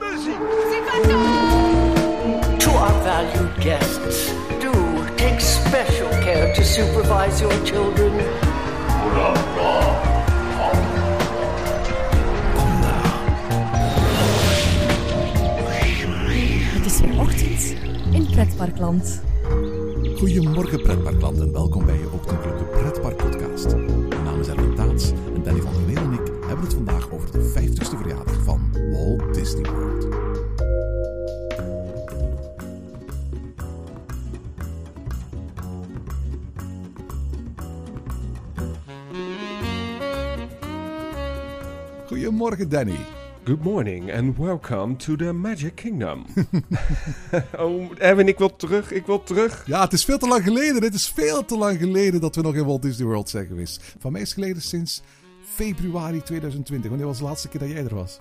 muziek. To our valued guests, do take special care to supervise your children. Het is weer ochtend in Pretparkland. Goedemorgen pretparkland en welkom bij je ochtendelijke Goedemorgen Danny. Good morning and welcome to the Magic Kingdom. oh, Erwin, ik wil terug, ik wil terug. Ja, het is veel te lang geleden. Het is veel te lang geleden dat we nog in Walt Disney World zijn geweest. Van mij is geleden sinds februari 2020. Wanneer was de laatste keer dat jij er was?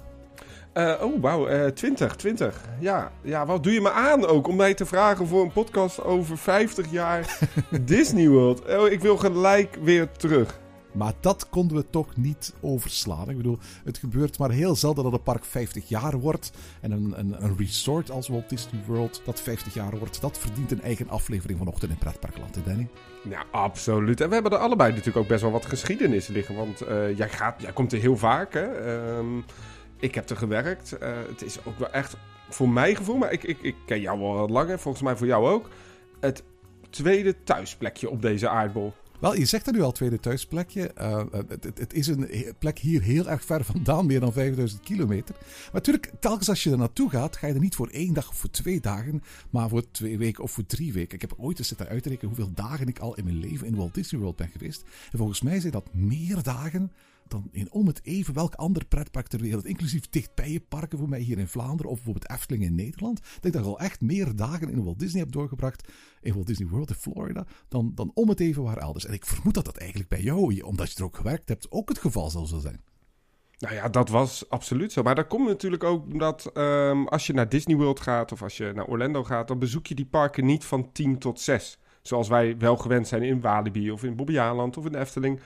Eh, oh, wauw, eh 20, 20. Ja, ja, wat doe je me aan ook om mij te vragen voor een podcast over 50 jaar Disney World? Oh, ik wil gelijk weer terug. Maar dat konden we toch niet overslaan. Ik bedoel, het gebeurt maar heel zelden dat een park 50 jaar wordt. En een, een, een resort als Walt Disney World dat 50 jaar wordt, dat verdient een eigen aflevering vanochtend in Pretparkland, hè Danny? Ja, absoluut. En we hebben er allebei natuurlijk ook best wel wat geschiedenis liggen. Want eh, jij, gaat, jij komt er heel vaak, hè. Ehm, ik heb er gewerkt. Eh, het is ook wel echt, voor mijn gevoel, maar ik, ik, ik ken jou al langer, volgens mij voor jou ook. Het tweede thuisplekje op deze aardbol. Wel, je zegt er nu al tweede thuisplekje. Uh, het, is een plek hier heel erg ver vandaan, meer dan 5000 kilometer. Maar natuurlijk, telkens als je er naartoe gaat, ga je er niet voor één dag of voor twee dagen, maar voor twee weken of voor drie weken. Ik heb ooit eens zitten uitrekenen hoeveel dagen ik al in mijn leven in Walt Disney World ben geweest. En volgens mij zijn dat meer dagen dan in om het even welk ander pretpark ter wereld, inclusief dichtbijenparken voor mij hier in Vlaanderen of bijvoorbeeld Efteling in Nederland, dat ik daar al echt meer dagen in Walt Disney heb doorgebracht, in Walt Disney World in Florida, dan, dan om het even waar elders. En ik vermoed dat dat eigenlijk bij jou, omdat je er ook gewerkt hebt, ook het geval zal zijn. Nou ja, dat was absoluut zo. Maar dat komt natuurlijk ook omdat um, als je naar Disney World gaat of als je naar Orlando gaat, dan bezoek je die parken niet van 10 tot 6. Zoals wij wel gewend zijn in Walibi of in Bobbejaanland of in Efteling.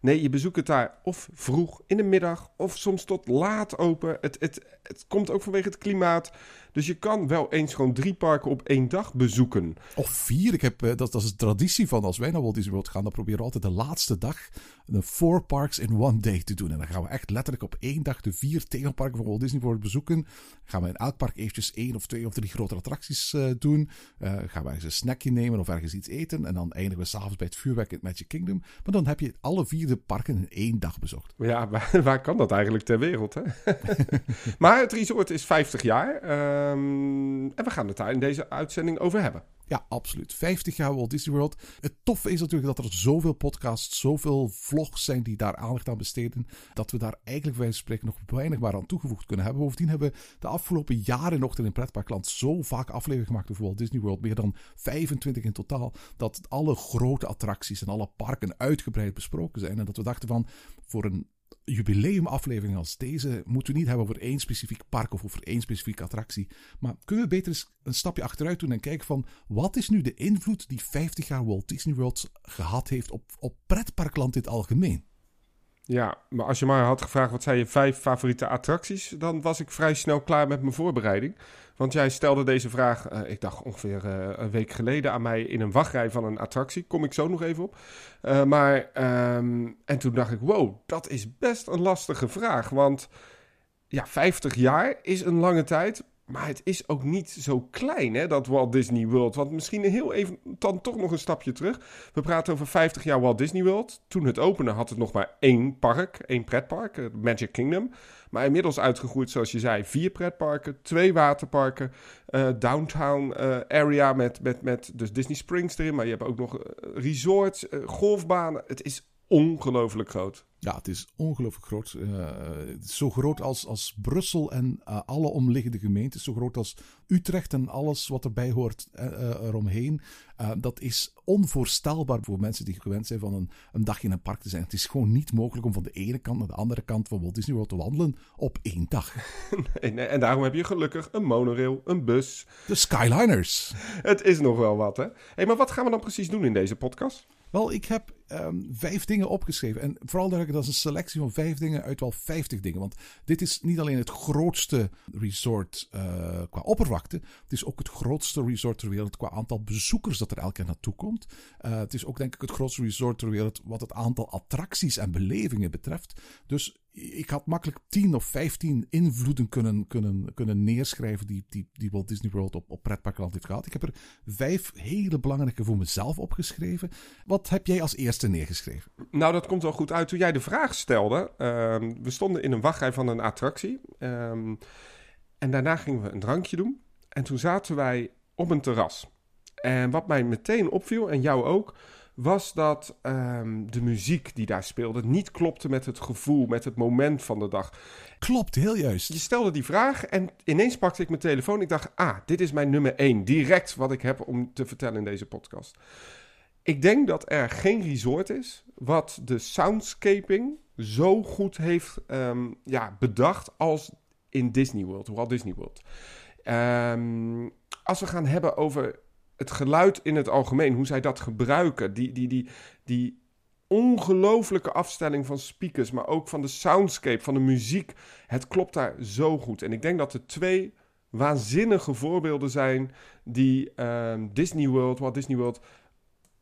Nee, je bezoekt het daar of vroeg in de middag of soms tot laat open. Het, het, het komt ook vanwege het klimaat. Dus je kan wel eens gewoon drie parken op één dag bezoeken. Of vier. Ik heb, dat, dat is een traditie van als wij naar Walt Disney World gaan. Dan proberen we altijd de laatste dag de four parks in one day te doen. En dan gaan we echt letterlijk op één dag de vier themaparken van Walt Disney World bezoeken. Gaan we in elk park eventjes één of twee of drie grote attracties uh, doen. Uh, gaan we ergens een snackje nemen of ergens iets eten. En dan eindigen we s'avonds bij het vuurwerk in het Magic Kingdom. Maar dan heb je alle vier de parken in één dag bezocht. Ja, waar, waar kan dat eigenlijk ter wereld? Hè? maar het resort is 50 jaar. Uh, Um, en we gaan het daar in deze uitzending over hebben. Ja, absoluut. 50 jaar Walt Disney World. Het toffe is natuurlijk dat er zoveel podcasts, zoveel vlogs zijn die daar aandacht aan besteden. Dat we daar eigenlijk bij spreken nog weinig maar aan toegevoegd kunnen hebben. Bovendien hebben we de afgelopen jaren nog in Pretparkland zo vaak afleveringen gemaakt over Walt Disney World. Meer dan 25 in totaal. Dat alle grote attracties en alle parken uitgebreid besproken zijn. En dat we dachten van, voor een jubileumaflevering als deze moeten we niet hebben over één specifiek park of over één specifieke attractie. Maar kunnen we beter eens een stapje achteruit doen en kijken van wat is nu de invloed die 50 jaar Walt Disney World gehad heeft op, op pretparkland in het algemeen? Ja, maar als je mij had gevraagd wat zijn je vijf favoriete attracties, dan was ik vrij snel klaar met mijn voorbereiding. Want jij stelde deze vraag, uh, ik dacht ongeveer uh, een week geleden aan mij in een wachtrij van een attractie. Kom ik zo nog even op. Uh, maar, um, en toen dacht ik, wow, dat is best een lastige vraag. Want ja, 50 jaar is een lange tijd. Maar het is ook niet zo klein, hè, dat Walt Disney World. Want misschien heel even, dan toch nog een stapje terug. We praten over 50 jaar Walt Disney World. Toen het opende had het nog maar één park, één pretpark, Magic Kingdom. Maar inmiddels uitgegroeid, zoals je zei, vier pretparken, twee waterparken, uh, downtown uh, area met, met, met dus Disney Springs erin. Maar je hebt ook nog resorts, golfbanen. Het is ongelooflijk groot. Ja, het is ongelooflijk groot. Uh, zo groot als, als Brussel en uh, alle omliggende gemeentes. Zo groot als Utrecht en alles wat erbij hoort uh, eromheen. dat is onvoorstelbaar voor mensen die gewend zijn van een, een dagje in een park te zijn. Het is gewoon niet mogelijk om van de ene kant naar de andere kant van Walt Disney World te wandelen op één dag. nee, nee, en daarom heb je gelukkig een monorail, een bus. De Skyliners. Het is nog wel wat, hè? hey, maar wat gaan we dan precies doen in deze podcast? Wel, ik heb ehm, vijf dingen opgeschreven. En vooral duidelijk, dat is een selectie van vijf dingen uit wel vijftig dingen. Want dit is niet alleen het grootste resort uh, qua oppervlakte. Het is ook het grootste resort ter wereld qua aantal bezoekers dat er elke keer naartoe komt. Uh, het is ook denk ik het grootste resort ter wereld wat het aantal attracties en belevingen betreft. Dus ik had makkelijk 10 of 15 invloeden kunnen, kunnen, kunnen neerschrijven die, die, die Walt Disney World op, op pretparkland heeft gehad. Ik heb er vijf hele belangrijke voor mezelf opgeschreven. Wat heb jij als eerste neergeschreven? Nou, dat komt wel goed uit. Toen jij de vraag stelde, uh, we stonden in een wachtrij van een attractie. Um, en daarna gingen we een drankje doen. En toen zaten wij op een terras. En wat mij meteen opviel, en jou ook, was dat um, de muziek die daar speelde niet klopte met het gevoel, met het moment van de dag. Klopt, heel juist. Je stelde die vraag en ineens pakte ik mijn telefoon. Ik dacht, ah, dit is mijn nummer één. Direct wat ik heb om te vertellen in deze podcast. Ik denk dat er geen resort is wat de soundscaping zo goed heeft um, ja, bedacht als in Disney World, Walt Disney World. Um, als we gaan hebben over het geluid in het algemeen, hoe zij dat gebruiken, die, die, die, die ongelooflijke afstelling van speakers, maar ook van de soundscape, van de muziek. Het klopt daar zo goed. En ik denk dat er twee waanzinnige voorbeelden zijn die uh, Disney World, Walt Disney World,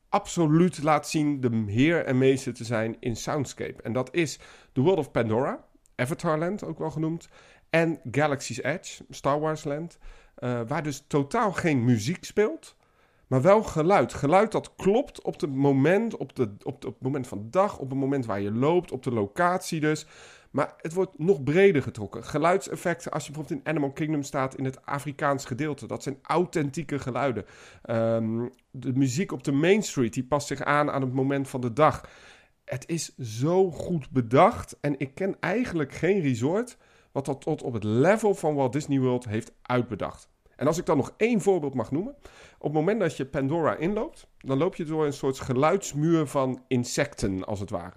absoluut laat zien de heer en meester te zijn in soundscape. En dat is The World of Pandora, Avatarland ook wel genoemd, en Galaxy's Edge, Star Wars Land, uh, waar dus totaal geen muziek speelt, maar wel geluid. Geluid dat klopt op het moment, op, de, op, op het moment van dag, op het moment waar je loopt, op de locatie dus. Maar het wordt nog breder getrokken. Geluidseffecten, als je bijvoorbeeld in Animal Kingdom staat in het Afrikaans gedeelte, dat zijn authentieke geluiden. Um, de muziek op de Main Street, die past zich aan aan het moment van de dag. Het is zo goed bedacht en ik ken eigenlijk geen resort wat dat tot op het level van Walt Disney World heeft uitbedacht. En als ik dan nog één voorbeeld mag noemen. Op het moment dat je Pandora inloopt, dan loop je door een soort geluidsmuur van insecten, als het ware.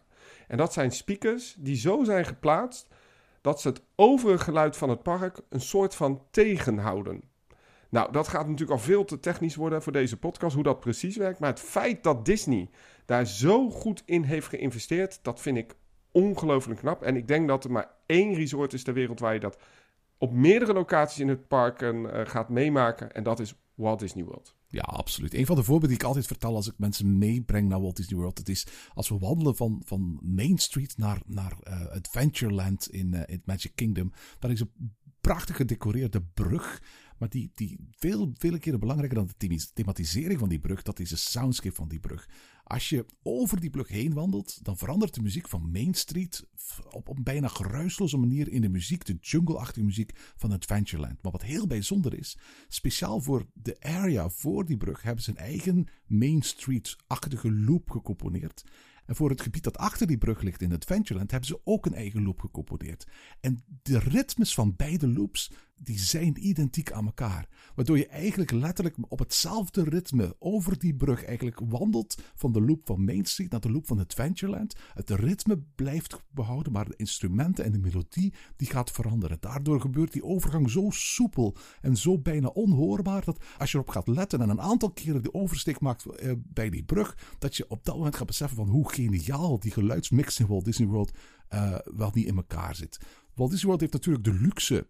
En dat zijn speakers die zo zijn geplaatst dat ze het overige geluid van het park een soort van tegenhouden. Nou, dat gaat natuurlijk al veel te technisch worden voor deze podcast, hoe dat precies werkt. Maar het feit dat Disney daar zo goed in heeft geïnvesteerd, dat vind ik ongelooflijk knap. En ik denk dat er maar één resort is ter wereld waar je dat op meerdere locaties in het park uh, gaat meemaken. En dat is Walt Disney World. Ja, absoluut. Een van de voorbeelden die ik altijd vertel als ik mensen meebreng naar Walt Disney World, dat is als we wandelen van, van Main Street naar, naar uh, Adventureland in, uh, in Magic Kingdom. Daar is een prachtig gedecoreerde brug. Maar die, die veel, vele keren belangrijker dan de thematisering van die brug, dat is de soundscape van die brug. Als je over die brug heen wandelt, dan verandert de muziek van Main Street op een bijna geruisloze manier in de muziek, de jungle-achtige muziek van Adventureland. Maar wat heel bijzonder is, speciaal voor de area voor die brug hebben ze een eigen Main Street-achtige loop gecomponeerd. En voor het gebied dat achter die brug ligt in Adventureland hebben ze ook een eigen loop gecomponeerd. En de ritmes van beide loops die zijn identiek aan elkaar. Waardoor je eigenlijk letterlijk op hetzelfde ritme over die brug eigenlijk wandelt van de loop van Main Street naar de loop van Adventureland. Het ritme blijft behouden, maar de instrumenten en de melodie die gaat veranderen. Daardoor gebeurt die overgang zo soepel en zo bijna onhoorbaar dat als je erop gaat letten en een aantal keren de oversteek maakt eh, bij die brug, dat je op dat moment gaat beseffen van hoe geniaal die geluidsmix in Walt Disney World uh, wel niet in elkaar zit. Walt Disney World heeft natuurlijk de luxe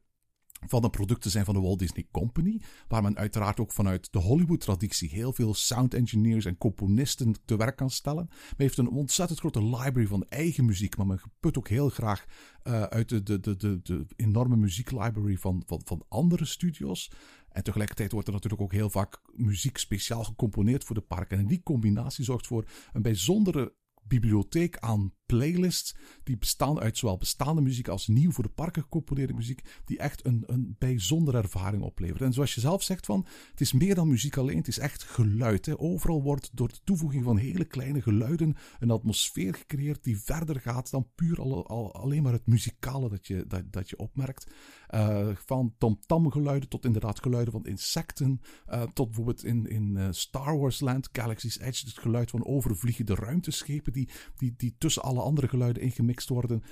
van de producten zijn van de Walt Disney Company, waar men uiteraard ook vanuit de Hollywood-traditie heel veel sound engineers en componisten te werk kan stellen. Men heeft een ontzettend grote library van eigen muziek, maar men put ook heel graag uh, uit de, de, de, de, de enorme muzieklibrary van, van, van andere studios. En tegelijkertijd wordt er natuurlijk ook heel vaak muziek speciaal gecomponeerd voor de parken. En die combinatie zorgt voor een bijzondere bibliotheek aan playlists die bestaan uit zowel bestaande muziek als nieuw voor de parken gecomponeerde muziek, die echt een, een bijzondere ervaring oplevert. En zoals je zelf zegt van, het is meer dan muziek alleen, het is echt geluid. Hè. Overal wordt door de toevoeging van hele kleine geluiden een atmosfeer gecreëerd die verder gaat dan puur al, alleen maar het muzikale dat je, dat, dat je opmerkt. Uh, van tom-tam geluiden tot inderdaad geluiden van insecten, uh, tot bijvoorbeeld in, in uh, Star Wars Land, Galaxy's Edge, het geluid van overvliegende ruimteschepen die, die, die tussen alle andere geluiden ingemixt worden.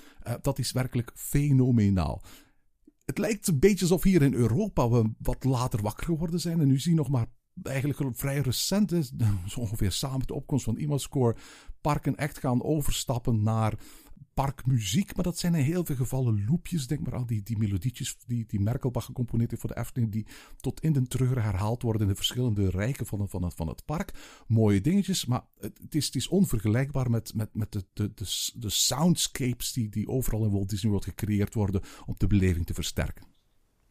Dat is werkelijk fenomenaal. Het lijkt een beetje alsof hier in Europa we wat later wakker geworden zijn. En nu zie je nog maar eigenlijk vrij recent zo ongeveer samen met de opkomst van IMAScore, parken echt gaan overstappen naar parkmuziek, maar dat zijn in heel veel gevallen loopjes. Denk maar aan die, die melodietjes die, die Merkelbach gecomponeerd heeft voor de Efteling, die tot in den treuren herhaald worden in de verschillende rijken van, van, het, van het park. Mooie dingetjes, maar het, is, het is onvergelijkbaar met, met, met de, de, de, de soundscapes die, die overal in Walt Disney World gecreëerd worden om de beleving te versterken.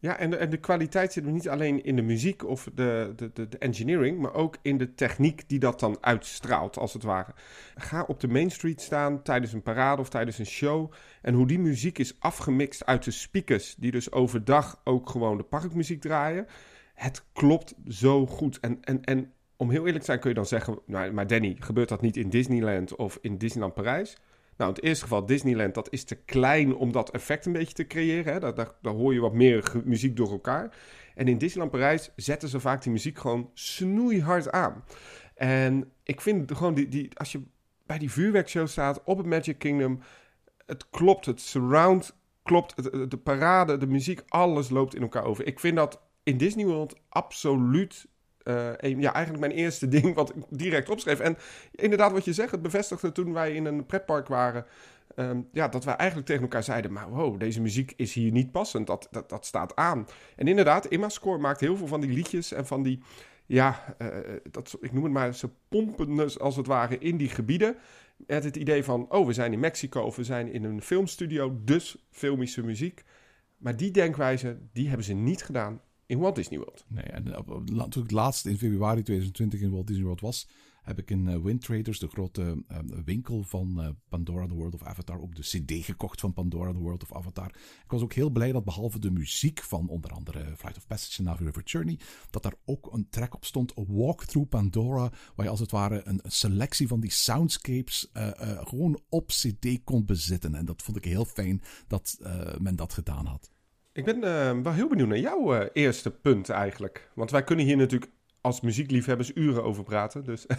Ja, en de, en de kwaliteit zit er niet alleen in de muziek of de, de, de, engineering, maar ook in de techniek die dat dan uitstraalt, als het ware. Ga op de Main Street staan tijdens een parade of tijdens een show. En hoe die muziek is afgemixt uit de speakers, die dus overdag ook gewoon de parkmuziek draaien. Het klopt zo goed. En, en, en om heel eerlijk te zijn kun je dan zeggen, nou, maar Danny, gebeurt dat niet in Disneyland of in Disneyland Parijs? Nou, in het eerste geval Disneyland, dat is te klein om dat effect een beetje te creëren. Hè? Daar, daar, hoor je wat meer muziek door elkaar. En in Disneyland Parijs zetten ze vaak die muziek gewoon snoeihard aan. En ik vind gewoon, die, die, als je bij die vuurwerkshow staat op het Magic Kingdom, het klopt, het surround klopt, de parade, de muziek, alles loopt in elkaar over. Ik vind dat in Disney World absoluut uh, ja, eigenlijk mijn eerste ding wat ik direct opschreef. En inderdaad, wat je zegt, het bevestigde toen wij in een pretpark waren. Um, ja, dat wij eigenlijk tegen elkaar zeiden: Maar wow, deze muziek is hier niet passend. Dat, dat, dat staat aan. En inderdaad, Score maakt heel veel van die liedjes en van die. Ja, uh, dat, ik noem het maar, ze pompen als het ware in die gebieden. Met het idee van: oh, we zijn in Mexico of we zijn in een filmstudio, dus filmische muziek. Maar die denkwijze, die hebben ze niet gedaan in Walt Disney World. Nee, en toen ik laatst in februari 2020 in Walt Disney World was, heb ik in uh, Wind Traders, de grote uh, winkel van Pandora The World of Avatar, ook de CD gekocht van Pandora The World of Avatar. Ik was ook heel blij dat behalve de muziek van onder andere Flight of Passage en Navi River Journey, dat daar ook een track op stond, Walk Through Pandora, waar je als het ware een, selectie van die soundscapes gewoon op CD kon bezitten. En dat vond ik heel fijn dat men dat gedaan had. Ik ben uh, wel heel benieuwd naar jouw uh, eerste punt eigenlijk. Want wij kunnen hier natuurlijk als muziekliefhebbers uren over praten. Dus.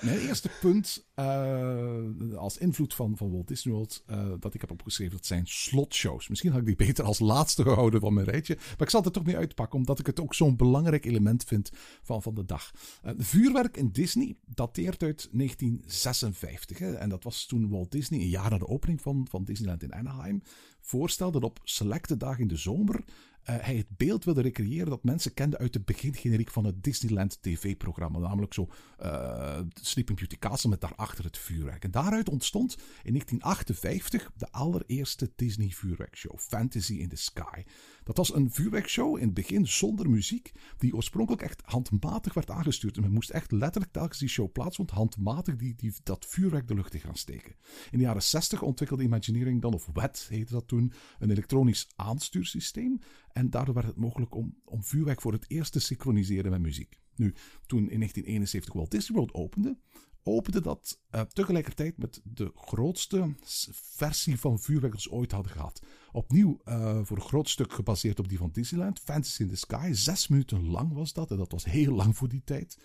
Mijn eerste punt uh, als invloed van, van Walt Disney World dat ik heb opgeschreven, dat zijn slotshows. Misschien had ik die beter als laatste gehouden van mijn rijtje. Maar ik zal het er toch niet uitpakken, omdat ik het ook zo'n belangrijk element vind van, van de dag. vuurwerk in Disney dateert uit 1956. Hè, en dat was toen Walt Disney, een jaar na de opening van, van Disneyland in Anaheim, voorstel dat op selecte dagen in de zomer hij het beeld wilde recreëren dat mensen kenden uit de begingeneriek van het Disneyland TV-programma. Namelijk zo uh, Sleeping Beauty Castle met daarachter het vuurwerk. En daaruit ontstond in 1958 de allereerste Disney vuurwerkshow, Fantasy in the Sky. Dat was een vuurwerkshow in het begin zonder muziek, die oorspronkelijk echt handmatig werd aangestuurd. En men moest echt letterlijk telkens die show plaatsvond, handmatig die, die, dat vuurwerk de lucht te gaan steken. In de jaren 60 ontwikkelde Imagineering dan, of WET heette dat toen, een elektronisch aanstuursysteem. En daardoor werd het mogelijk om, om vuurwerk voor het eerst te synchroniseren met muziek. Nu, toen in 1971 Walt Disney World opende, opende dat uh, tegelijkertijd met de grootste versie van vuurwerk ooit hadden gehad. Opnieuw uh, voor een groot stuk gebaseerd op die van Disneyland. Fantasy in the Sky. Zes minuten lang was dat. En dat was heel lang voor die tijd.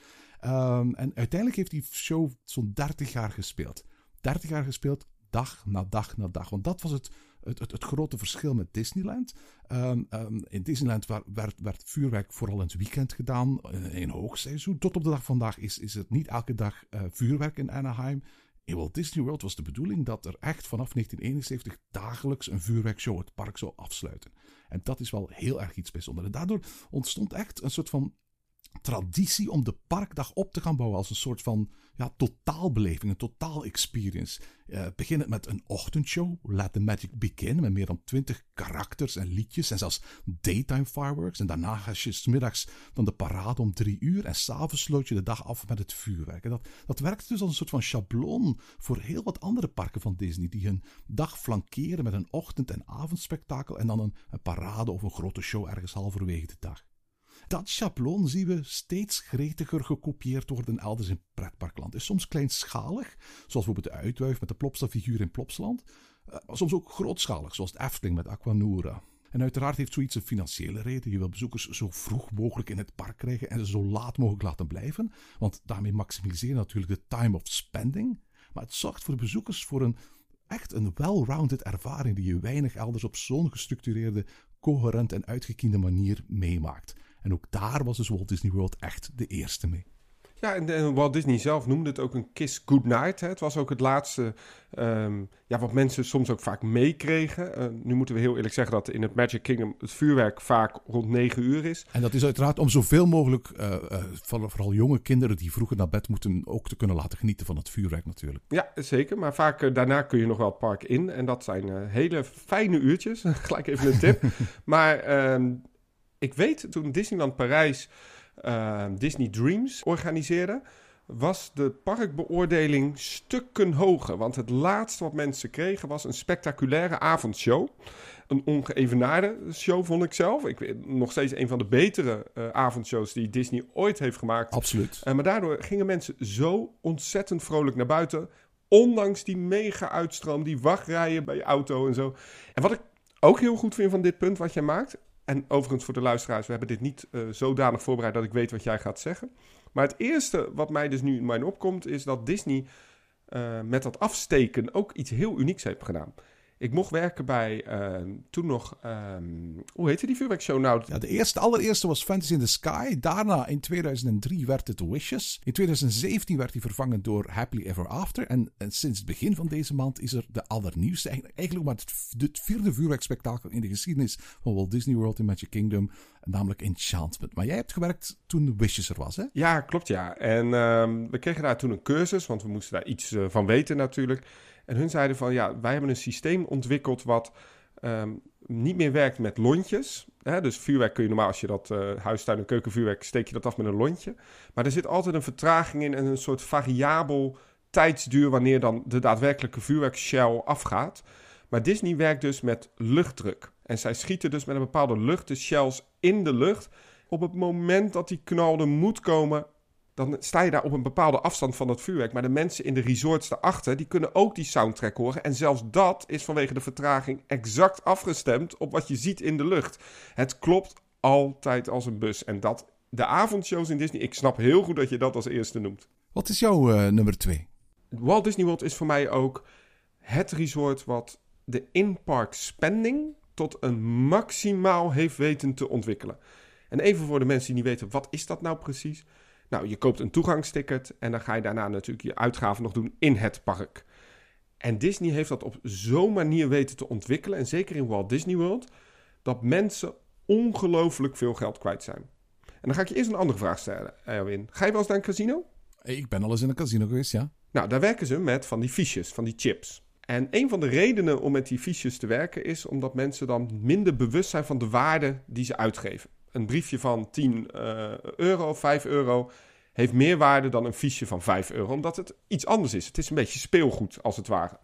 Um, en uiteindelijk heeft die show zo'n 30 jaar gespeeld. 30 jaar gespeeld, dag na dag na dag. Want dat was het het, het, grote verschil met Disneyland. Um, um, in Disneyland werd, werd, vuurwerk vooral in het weekend gedaan, in, in hoogseizoen. Tot op de dag vandaag is, is het niet elke dag uh, vuurwerk in Anaheim. In Walt Disney World was de bedoeling dat er echt vanaf 1971 dagelijks een vuurwerkshow het park zou afsluiten. En dat is wel heel erg iets bijzonders. En daardoor ontstond echt een soort van traditie om de parkdag op te gaan bouwen als een soort van ja, totaalbeleving, een totaal experience. Uh, beginnen met een ochtendshow, Let the Magic Begin, met meer dan twintig karakters en liedjes en zelfs daytime fireworks. En daarna ga je smiddags dan de parade om drie uur en s'avonds sloot je de dag af met het vuurwerk. En dat, dat werkt dus als een soort van schabloon voor heel wat andere parken van Disney, die hun dag flankeren met een ochtend- en avondspektakel en dan een parade of een grote show ergens halverwege de dag. Dat schabloon zien we steeds gretiger gekopieerd worden elders in pretparkland. Is soms kleinschalig, zoals bijvoorbeeld de uitwuif met de Plopsa-figuur in Plopsland. Uh, soms ook grootschalig, zoals de Efteling met Aquanura. En uiteraard heeft zoiets een financiële reden. Je wil bezoekers zo vroeg mogelijk in het park krijgen en ze zo laat mogelijk laten blijven. Want daarmee maximiseer je natuurlijk de time of spending. Maar het zorgt voor de bezoekers voor een echt een well-rounded ervaring die je weinig elders op zo'n gestructureerde, coherent en uitgekiende manier meemaakt. En ook daar was dus Walt Disney World echt de eerste mee. Ja, en, Walt Disney zelf noemde het ook een kiss goodnight. Hè. Het was ook het laatste ehm, ja, wat mensen soms ook vaak meekregen. Eh, nu moeten we heel eerlijk zeggen dat in het Magic Kingdom het vuurwerk vaak rond 9 uur is. En dat is uiteraard om zoveel mogelijk, eh, vooral, jonge kinderen die vroeger naar bed moeten, ook te kunnen laten genieten van het vuurwerk natuurlijk. Ja, zeker. Maar vaak daarna kun je nog wel het park in. En dat zijn hele fijne uurtjes. Gelijk even een tip. maar ehm, ik weet, toen Disneyland Parijs ehm, Disney Dreams organiseerde... was de parkbeoordeling stukken hoger. Want het laatste wat mensen kregen was een spectaculaire avondshow. Een ongeëvenaarde show, vond ik zelf. Ik weet nog steeds een van de betere eh, avondshows die Disney ooit heeft gemaakt. Absoluut. Eh, maar daardoor gingen mensen zo ontzettend vrolijk naar buiten. Ondanks die mega uitstroom, die wachtrijen bij je auto en zo. En wat ik ook heel goed vind van dit punt wat jij maakt. En overigens voor de luisteraars, we hebben dit niet eh, zodanig voorbereid dat ik weet wat jij gaat zeggen. Maar het eerste wat mij dus nu in mijn opkomt, is dat Disney eh, met dat afsteken ook iets heel unieks heeft gedaan. Ik mocht werken bij eh, toen nog, ehm, hoe heette die vuurwerkshow nou? Ja, de eerste, allereerste was Fantasy in the Sky. Daarna in 2003 werd het Wishes. In 2017 werd hij vervangen door Happily Ever After. En, en sinds het begin van deze maand is er de allernieuwste. Eigenlijk, eigenlijk maar het, het vierde vuurwerkspektakel in de geschiedenis van Walt Disney World in Magic Kingdom. Namelijk Enchantment. Maar jij hebt gewerkt toen Wishes er was, hè? Ja, klopt ja. En ehm, we kregen daar toen een cursus, want we moesten daar iets eh, van weten natuurlijk. En hun zeiden van, ja, wij hebben een systeem ontwikkeld wat ehm, niet meer werkt met lontjes. Hè? Dus vuurwerk kun je normaal, als je dat uh, huistuin- en keukenvuurwerk, steek je dat af met een lontje. Maar er zit altijd een vertraging in en een soort variabel tijdsduur wanneer dan de daadwerkelijke vuurwerkshell afgaat. Maar Disney werkt dus met luchtdruk. En zij schieten dus met een bepaalde lucht de shells in de lucht. Op het moment dat die knal er moet komen, dan sta je daar op een bepaalde afstand van dat vuurwerk. Maar de mensen in de resorts daarachter, die kunnen ook die soundtrack horen. En zelfs dat is vanwege de vertraging exact afgestemd op wat je ziet in de lucht. Het klopt altijd als een bus. En dat, de avondshows in Disney, ik snap heel goed dat je dat als eerste noemt. Wat is jouw uh, nummer twee? Walt Disney World is voor mij ook het resort wat de in-park spending tot een maximaal heeft weten te ontwikkelen. En even voor de mensen die niet weten, wat is dat nou precies? Nou, je koopt een toegangsticket en dan ga je daarna natuurlijk je uitgaven nog doen in het park. En Disney heeft dat op zo'n manier weten te ontwikkelen, en zeker in Walt Disney World, dat mensen ongelooflijk veel geld kwijt zijn. En dan ga ik je eerst een andere vraag stellen, Erwin. Ga je wel eens naar een casino? Ik ben al eens in een casino geweest, ja. Nou, daar werken ze met van die fiches, van die chips. En een van de redenen om met die fiches te werken is omdat mensen dan minder bewust zijn van de waarde die ze uitgeven. Een briefje van 10 uh, euro, 5 euro, heeft meer waarde dan een fiche van 5 euro, omdat het iets anders is. Het is een beetje speelgoed, als het ware.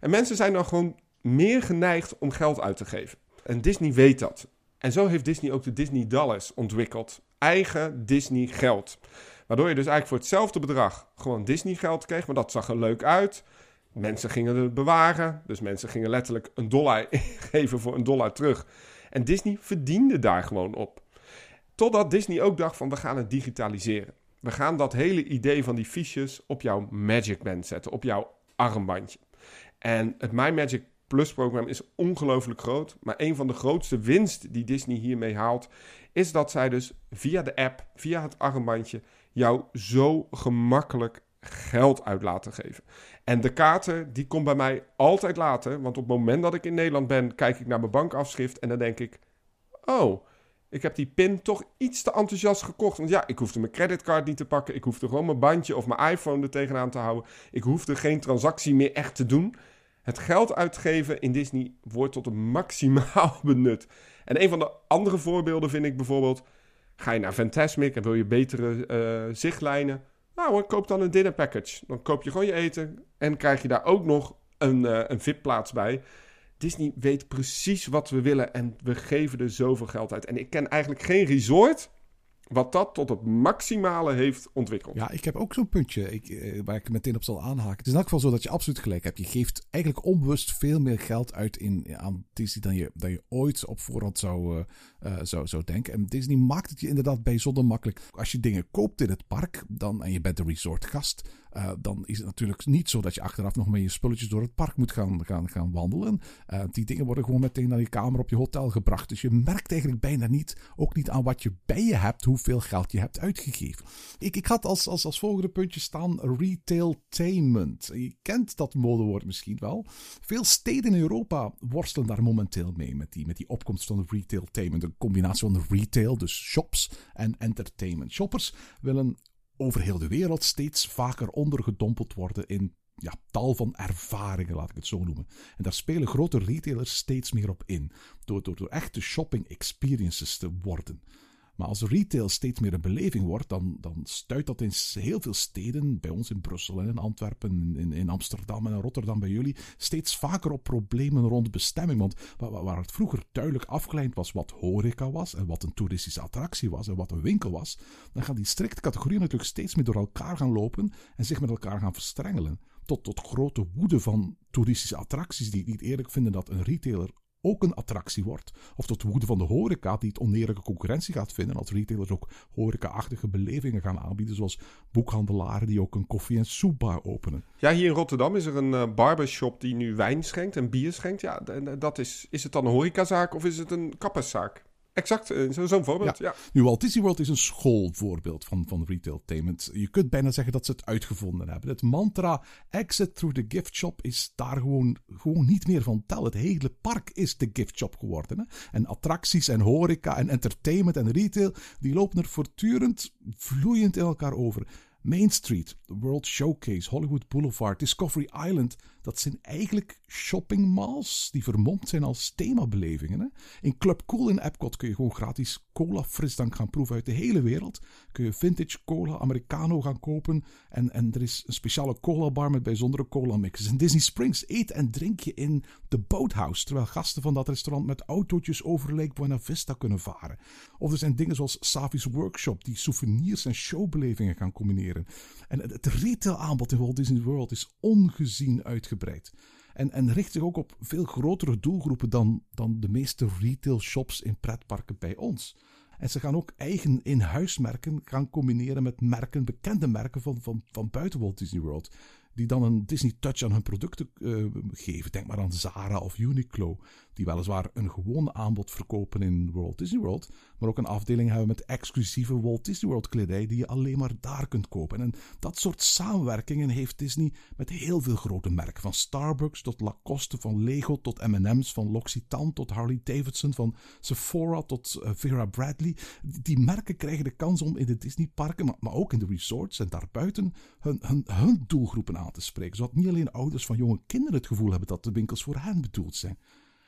En mensen zijn dan gewoon meer geneigd om geld uit te geven. En Disney weet dat. En zo heeft Disney ook de Disney Dollars ontwikkeld. Eigen Disney geld. Waardoor je dus eigenlijk voor hetzelfde bedrag gewoon Disney geld kreeg, maar dat zag er leuk uit. Mensen gingen het bewaren, dus mensen gingen letterlijk een dollar geven voor een dollar terug. En Disney verdiende daar gewoon op. Totdat Disney ook dacht van we gaan het digitaliseren. We gaan dat hele idee van die fiches op jouw Magic Band zetten, op jouw armbandje. En het My Magic Plus programma is ongelooflijk groot. Maar een van de grootste winst die Disney hiermee haalt, is dat zij dus via de app, via het armbandje, jou zo gemakkelijk geld uit laten geven. En de kaarten, die komt bij mij altijd later. Want op het moment dat ik in Nederland ben, kijk ik naar mijn bankafschrift en dan denk ik... Oh, ik heb die pin toch iets te enthousiast gekocht. Want ja, ik hoefde mijn creditcard niet te pakken. Ik hoefde gewoon mijn bandje of mijn iPhone er tegenaan te houden. Ik hoefde geen transactie meer echt te doen. Het geld uitgeven in Disney wordt tot een maximaal benut. En een van de andere voorbeelden vind ik bijvoorbeeld... Ga je naar Fantasmic en wil je betere uh, zichtlijnen... Nou hoor, koop dan een dinner package. Dan koop je gewoon je eten en krijg je daar ook nog een, uh, een VIP-plaats bij. Disney weet precies wat we willen en we geven er zoveel geld uit. En ik ken eigenlijk geen resort wat dat tot het maximale heeft ontwikkeld. Ja, ik heb ook zo'n puntje ik, eh, waar ik meteen op zal aanhaken. Het is in elk geval zo dat je absoluut gelijk hebt. Je geeft eigenlijk onbewust veel meer geld uit in, aan Disney dan je, dan je ooit op voorhand zou, uh, uh, zou, zou denken. En Disney maakt het je inderdaad bijzonder makkelijk. Als je dingen koopt in het park dan, en je bent een resortgast, uh, dan is het natuurlijk niet zo dat je achteraf nog met je spulletjes door het park moet gaan, gaan, gaan wandelen. Uh, die dingen worden gewoon meteen naar je kamer op je hotel gebracht. Dus je merkt eigenlijk bijna niet, ook niet aan wat je bij je hebt, hoeveel geld je hebt uitgegeven. Ik, ik had als, als, als volgende puntje staan retailtainment. Je kent dat modewoord misschien wel. Veel steden in Europa worstelen daar momenteel mee met die, met die opkomst van retailtainment. Een combinatie van retail, dus shops, en entertainment. Shoppers willen over heel de wereld steeds vaker ondergedompeld worden in ja, tal van ervaringen, laat ik het zo noemen. En daar spelen grote retailers steeds meer op in, door, door, door echte shopping experiences te worden. Maar als retail steeds meer een beleving wordt, dan, dan stuit dat in heel veel steden, bij ons in Brussel en in Antwerpen, in, in Amsterdam en in Rotterdam bij jullie, steeds vaker op problemen rond bestemming. Want waar, het vroeger duidelijk afgeleid was wat horeca was en wat een toeristische attractie was en wat een winkel was, dan gaan die strikte categorieën natuurlijk steeds meer door elkaar gaan lopen en zich met elkaar gaan verstrengelen. Tot, tot grote woede van toeristische attracties die niet eerlijk vinden dat een retailer ook een attractie wordt. Of tot woede van de horeca die het oneerlijke concurrentie gaat vinden als retailers ook horeca-achtige belevingen gaan aanbieden. Zoals boekhandelaren die ook een koffie- en soepbar openen. Ja, hier in Rotterdam is er een uh, barbershop die nu wijn schenkt en bier schenkt. Ja, dat is, is het dan een horecazaak of is het een kapperszaak? Exact, eh, zo'n voorbeeld. Ja. Nu, Walt Disney World is een schoolvoorbeeld van, van retailtainment. Je kunt bijna zeggen dat ze het uitgevonden hebben. Het mantra exit through the gift shop is daar gewoon, gewoon niet meer van tel. Het hele park is de gift shop geworden. Hè? En attracties en horeca en entertainment en retail, die lopen er voortdurend vloeiend in elkaar over. Main Street, World Showcase, Hollywood Boulevard, Discovery Island. Dat zijn eigenlijk shoppingmalls die vermomd zijn als themabelevingen. Hè? In Club Cool in Epcot kun je gewoon gratis cola frisdank gaan proeven uit de hele wereld. Kun je vintage cola americano gaan kopen. En, en er is een speciale cola bar met bijzondere cola mixes. In Disney Springs eet en drink je in de Boathouse. Terwijl gasten van dat restaurant met autootjes over Lake Buena Vista kunnen varen. Of er zijn dingen zoals Savi's Workshop die souvenirs en showbelevingen gaan combineren. En het retail aanbod in Walt Disney World is ongezien uitgebreid. En, en richt zich ook op veel grotere doelgroepen dan, dan de meeste retail shops in pretparken bij ons. En ze gaan ook eigen in-huismerken gaan combineren met merken, bekende merken van, van, buiten Walt Disney World die dan een Disney touch aan hun producten uh, geven. Denk maar aan Zara of Uniqlo, die weliswaar een gewoon aanbod verkopen in Walt Disney World, maar ook een afdeling hebben met exclusieve Walt Disney World kledij die je alleen maar daar kunt kopen. En dat soort samenwerkingen heeft Disney met heel veel grote merken, van Starbucks tot Lacoste, van Lego tot M&M's, van L'Occitane tot Harley Davidson, van Sephora tot uh, Vera Bradley. Die merken krijgen de kans om in de Disneyparken, maar, maar ook in de resorts en daarbuiten hun, hun, hun doelgroepen aan te spreken. Zodat niet alleen ouders van jonge kinderen het gevoel hebben dat de winkels voor hen bedoeld zijn.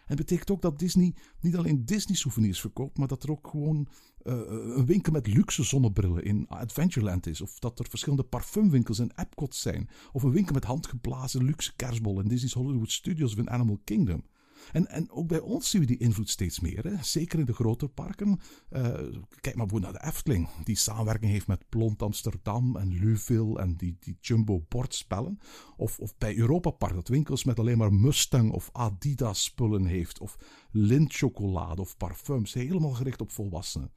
En betekent ook dat Disney niet alleen Disney souvenirs verkoopt, maar dat er ook gewoon uh, een winkel met luxe zonnebrillen in Adventureland is. Of dat er verschillende parfumwinkels in Epcot zijn. Of een winkel met handgeblazen luxe kerstbollen in Disney's Hollywood Studios of in Animal Kingdom. En, en ook bij ons zien we die invloed steeds meer. Hè? Zeker in de grote parken. Uh, kijk maar bijvoorbeeld naar de Efteling. Die samenwerking heeft met Plont Amsterdam en Luville en die, die jumbo bordspellen. Of, of bij Europa Park dat winkels met alleen maar Mustang of Adidas spullen heeft. Of lintchocolade of parfums. Helemaal gericht op volwassenen.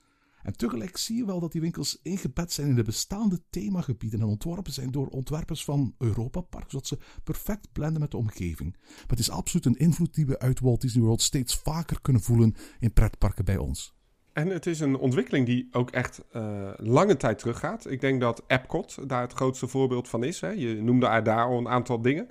En tegelijk zie je wel dat die winkels ingebed zijn in de bestaande themagebieden en ontworpen zijn door ontwerpers van Europa Park, zodat ze perfect blenden met de omgeving. Maar het is absoluut een invloed die we uit Walt Disney World steeds vaker kunnen voelen in pretparken bij ons. En het is een ontwikkeling die ook echt uh, lange tijd teruggaat. Ik denk dat Epcot daar het grootste voorbeeld van is. Hè. Je noemde daar al een aantal dingen.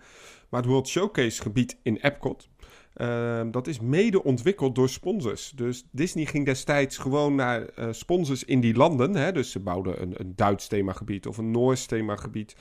Maar het World Showcase gebied in Epcot Ehm, dat is mede ontwikkeld door sponsors. Dus Disney ging destijds gewoon naar uh, sponsors in die landen. Hè? Dus ze bouwden een, een Duits themagebied of een Noors themagebied.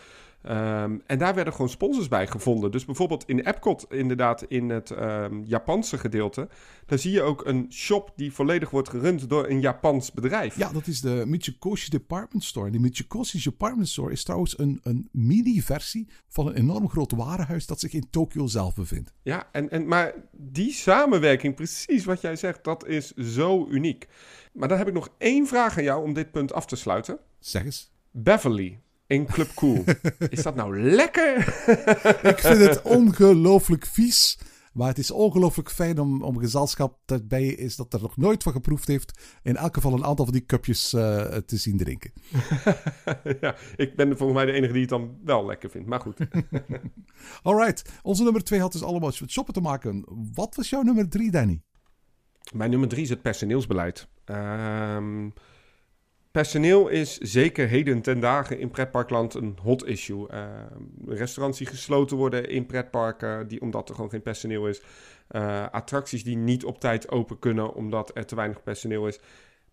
Um, en daar werden gewoon sponsors bij gevonden. Dus bijvoorbeeld in Epcot, inderdaad in het um, Japanse gedeelte, daar zie je ook een shop die volledig wordt gerund door een Japans bedrijf. Ja, dat is de Michikoshi Department Store. En die Michikoshi Department Store is trouwens een, een mini-versie van een enorm groot warenhuis dat zich in Tokio zelf bevindt. Ja, en, en, maar die samenwerking, precies wat jij zegt, dat is zo uniek. Maar dan heb ik nog één vraag aan jou om dit punt af te sluiten. Zeg eens. Beverly, in Club Cool. Is dat nou lekker? ik vind het ongelooflijk vies. Maar het is ongelooflijk fijn om, om gezelschap erbij is dat er nog nooit van geproefd heeft. In elk geval een aantal van die cupjes uh, te zien drinken. ja, ik ben volgens mij de enige die het dan wel lekker vindt. Maar goed. Alright. Onze nummer twee had dus allemaal met shoppen te maken. Wat was jouw nummer drie, Danny? Mijn nummer drie is het personeelsbeleid. Ehm Personeel is zeker heden ten dagen in pretparkland een hot issue. Uh, restaurants die gesloten worden in pretparken, die, omdat er gewoon geen personeel is. Uh, attracties die niet op tijd open kunnen omdat er te weinig personeel is.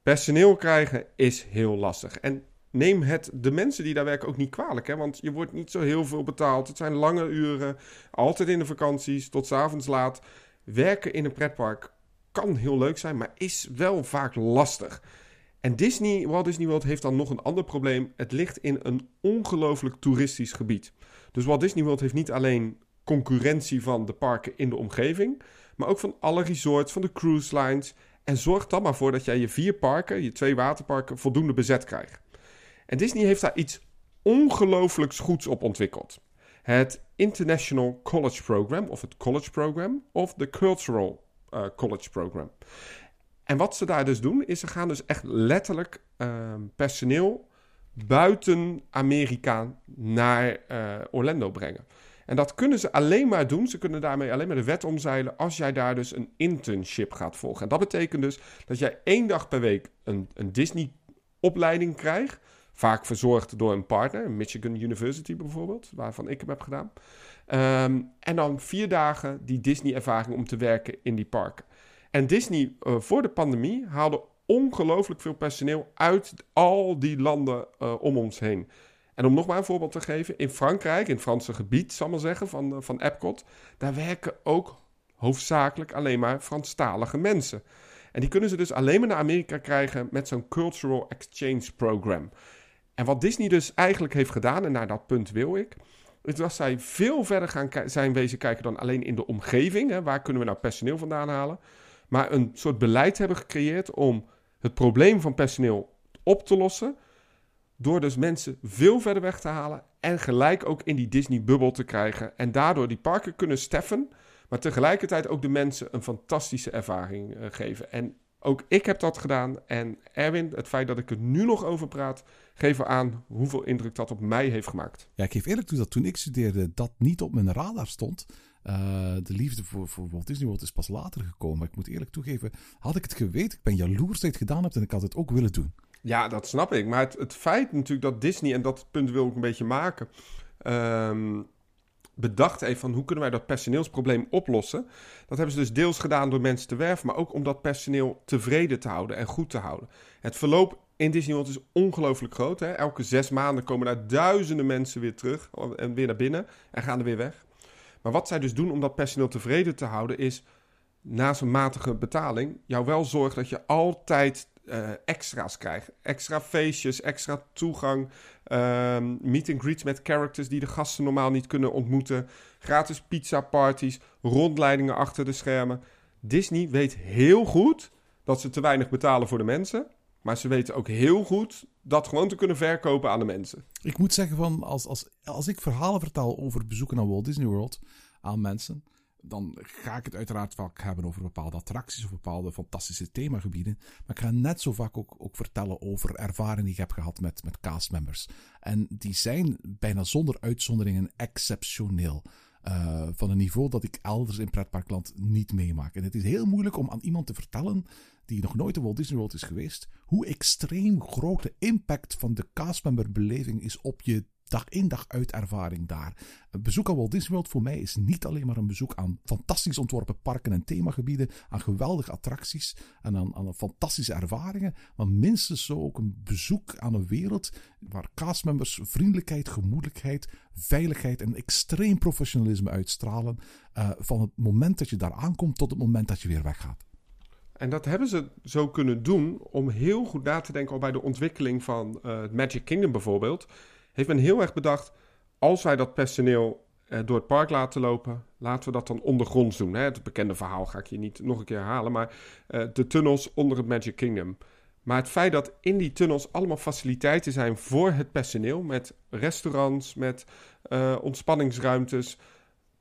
Personeel krijgen is heel lastig. En neem het de mensen die daar werken ook niet kwalijk. Hè? Want je wordt niet zo heel veel betaald. Het zijn lange uren, altijd in de vakanties, tot s avonds laat. Werken in een pretpark kan heel leuk zijn, maar is wel vaak lastig. En Disney, Walt Disney World heeft dan nog een ander probleem. Het ligt in een ongelooflijk toeristisch gebied. Dus Walt Disney World heeft niet alleen concurrentie van de parken in de omgeving, maar ook van alle resorts, van de cruise lines. En zorg dan maar voor dat jij je vier parken, je twee waterparken, voldoende bezet krijgt. En Disney heeft daar iets ongelooflijks goeds op ontwikkeld. Het International College Program, of het College Program, of de Cultural uh, College Program. En wat ze daar dus doen, is ze gaan dus echt letterlijk uh, personeel buiten Amerika naar uh, Orlando brengen. En dat kunnen ze alleen maar doen. Ze kunnen daarmee alleen maar de wet omzeilen als jij daar dus een internship gaat volgen. En dat betekent dus dat jij één dag per week een, een Disney-opleiding krijgt. Vaak verzorgd door een partner, Michigan University bijvoorbeeld, waarvan ik hem heb gedaan. Um, en dan vier dagen die Disney-ervaring om te werken in die parken. En Disney uh, voor de pandemie haalde ongelooflijk veel personeel uit al die landen uh, om ons heen. En om nog maar een voorbeeld te geven, in Frankrijk, in het Franse gebied, zal ik maar zeggen, van, uh, van Epcot, daar werken ook hoofdzakelijk alleen maar Franstalige mensen. En die kunnen ze dus alleen maar naar Amerika krijgen met zo'n Cultural Exchange Program. En wat Disney dus eigenlijk heeft gedaan, en naar dat punt wil ik, is dat zij veel verder gaan zijn wezen kijken dan alleen in de omgeving. Hè, waar kunnen we nou personeel vandaan halen? Maar een soort beleid hebben gecreëerd om het probleem van personeel op te lossen. Door dus mensen veel verder weg te halen en gelijk ook in die Disney-bubbel te krijgen. En daardoor die parken kunnen steffen, maar tegelijkertijd ook de mensen een fantastische ervaring uh, geven. En ook ik heb dat gedaan. En Erwin, het feit dat ik er nu nog over praat, geeft aan hoeveel indruk dat op mij heeft gemaakt. Ja, ik geef eerlijk toe dat toen ik studeerde dat niet op mijn radar stond. Uh, de liefde voor, voor Walt Disney World is pas later gekomen. Maar ik moet eerlijk toegeven, had ik het geweten, ik ben jaloers dat je het gedaan hebt en ik had het ook willen doen. Ja, dat snap ik. Maar het, feit natuurlijk dat Disney, en dat punt wil ik een beetje maken, um, bedacht heeft van hoe kunnen wij dat personeelsprobleem oplossen. Dat hebben ze dus deels gedaan door mensen te werven, maar ook om dat personeel tevreden te houden en goed te houden. Het verloop in Disney World is ongelooflijk groot. Hè? Elke zes maanden komen daar duizenden mensen weer terug en weer naar binnen en gaan er weer weg. Maar wat zij dus doen om dat personeel tevreden te houden, is naast een matige betaling, jou wel zorgen dat je altijd uh, extra's krijgt. Extra feestjes, extra toegang, um, meet and greets met characters die de gasten normaal niet kunnen ontmoeten, gratis pizza parties, rondleidingen achter de schermen. Disney weet heel goed dat ze te weinig betalen voor de mensen. Maar ze weten ook heel goed dat gewoon te kunnen verkopen aan de mensen. Ik moet zeggen, van als, als, als ik verhalen vertel over bezoeken aan Walt Disney World aan mensen, dan ga ik het uiteraard vaak hebben over bepaalde attracties of bepaalde fantastische themagebieden. Maar ik ga net zo vaak ook, ook vertellen over ervaringen die ik heb gehad met, met castmembers. En die zijn bijna zonder uitzonderingen exceptioneel. Uh, van een niveau dat ik elders in pretparkland niet meemaak. En het is heel moeilijk om aan iemand te vertellen die nog nooit in Walt Disney World is geweest, hoe extreem groot de impact van de castmemberbeleving is op je dag in dag uit ervaring daar. Een bezoek aan Walt Disney World voor mij is niet alleen maar een bezoek aan fantastisch ontworpen parken en themagebieden, aan geweldige attracties en aan, aan fantastische ervaringen, maar minstens zo ook een bezoek aan een wereld waar castmembers vriendelijkheid, gemoedelijkheid, veiligheid en extreem professionalisme uitstralen uh, van het moment dat je daar aankomt tot het moment dat je weer weggaat. En dat hebben ze zo kunnen doen om heel goed na te denken al bij de ontwikkeling van uh, Magic Kingdom bijvoorbeeld. Heeft men heel erg bedacht, als wij dat personeel uh, door het park laten lopen, laten we dat dan ondergronds doen. Hè? Het bekende verhaal ga ik je niet nog een keer herhalen, maar uh, de tunnels onder het Magic Kingdom. Maar het feit dat in die tunnels allemaal faciliteiten zijn voor het personeel, met restaurants, met ontspanningsruimtes,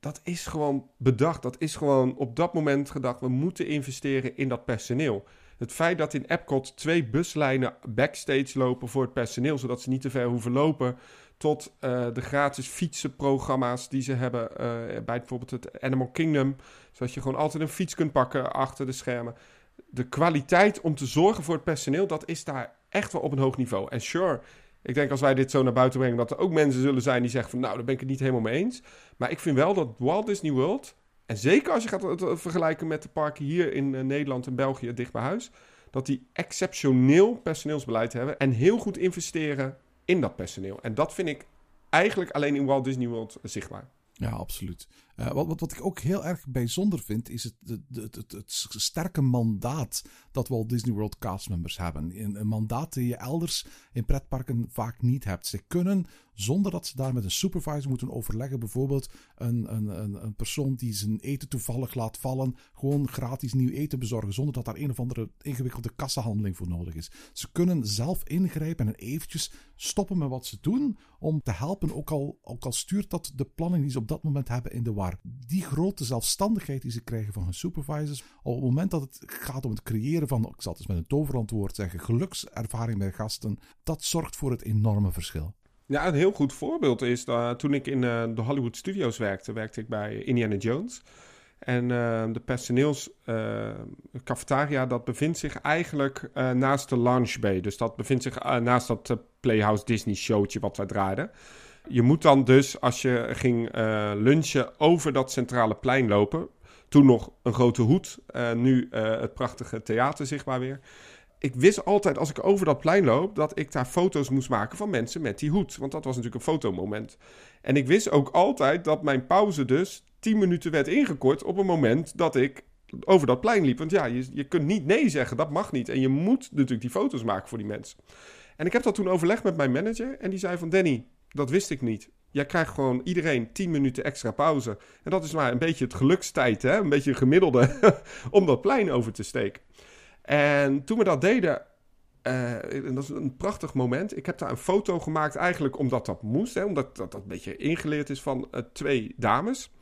dat is gewoon bedacht. Dat is gewoon op dat moment gedacht. We moeten investeren in dat personeel. Het feit dat in Epcot twee buslijnen backstage lopen voor het personeel, zodat ze niet te ver hoeven lopen, tot uh, de gratis fietsenprogramma's die ze hebben uh, bij bijvoorbeeld het Animal Kingdom, zodat je gewoon altijd een fiets kunt pakken achter de schermen. De kwaliteit om te zorgen voor het personeel, dat is daar echt wel op een hoog niveau. En sure, ik denk als wij dit zo naar buiten brengen, dat er ook mensen zullen zijn die zeggen van nou, daar ben ik het niet helemaal mee eens. Maar ik vind wel dat Walt Disney World, en zeker als je gaat het vergelijken met de parken hier in uh, Nederland en België dicht bij huis, dat die exceptioneel personeelsbeleid hebben en heel goed investeren in dat personeel. En dat vind ik eigenlijk alleen in Walt Disney World zichtbaar. Ja, absoluut. Wat, wat, wat ik ook heel erg bijzonder vind, is het, het, het, het, sterke mandaat dat Walt Disney World castmembers hebben. Een, een mandaat die je elders in pretparken vaak niet hebt. Ze kunnen, zonder dat ze daar met een supervisor moeten overleggen, bijvoorbeeld een, een, een, persoon die zijn eten toevallig laat vallen, gewoon gratis nieuw eten bezorgen, zonder dat daar een of andere ingewikkelde kassahandeling voor nodig is. Ze kunnen zelf ingrijpen en eventjes stoppen met wat ze doen om te helpen, ook al, ook al stuurt dat de planning die ze op dat moment hebben in de die grote zelfstandigheid die ze krijgen van hun supervisors, op het moment dat het gaat om het creëren van, ik zal het eens met een toverantwoord zeggen, gelukservaring bij gasten, dat zorgt voor het enorme verschil. Ja, een heel goed voorbeeld is dat toen ik in uh, de Hollywood Studios werkte, werkte ik bij Indiana Jones. En uh, de personeelscafetaria, uh, dat bevindt zich eigenlijk naast de Lounge Bay. Dus dat bevindt zich naast dat Playhouse Disney showtje wat wij draaiden. Je moet dan dus, als je ging lunchen, over dat centrale plein lopen. Toen nog een grote hoed, nu het prachtige theater zichtbaar weer. Ik wist altijd als ik over dat plein loop dat ik daar foto's moest maken van mensen met die hoed. Want dat was natuurlijk een fotomoment. En ik wist ook altijd dat mijn pauze dus 10 minuten werd ingekort op een moment dat ik over dat plein liep. Want ja, je, je kunt niet nee zeggen, dat mag niet. En je moet natuurlijk die foto's maken voor die mensen. En ik heb dat toen overlegd met mijn manager en die zei van Danny, dat wist ik niet. Jij krijgt gewoon iedereen 10 minuten extra pauze. En dat is maar een beetje het gelukstijd, hè? een beetje gemiddelde, om dat plein over te steken. En toen we dat deden, uh, dat is een prachtig moment. Ik heb daar een foto gemaakt eigenlijk omdat dat moest. Hè? Omdat dat, dat een beetje ingeleerd is van uh, twee dames.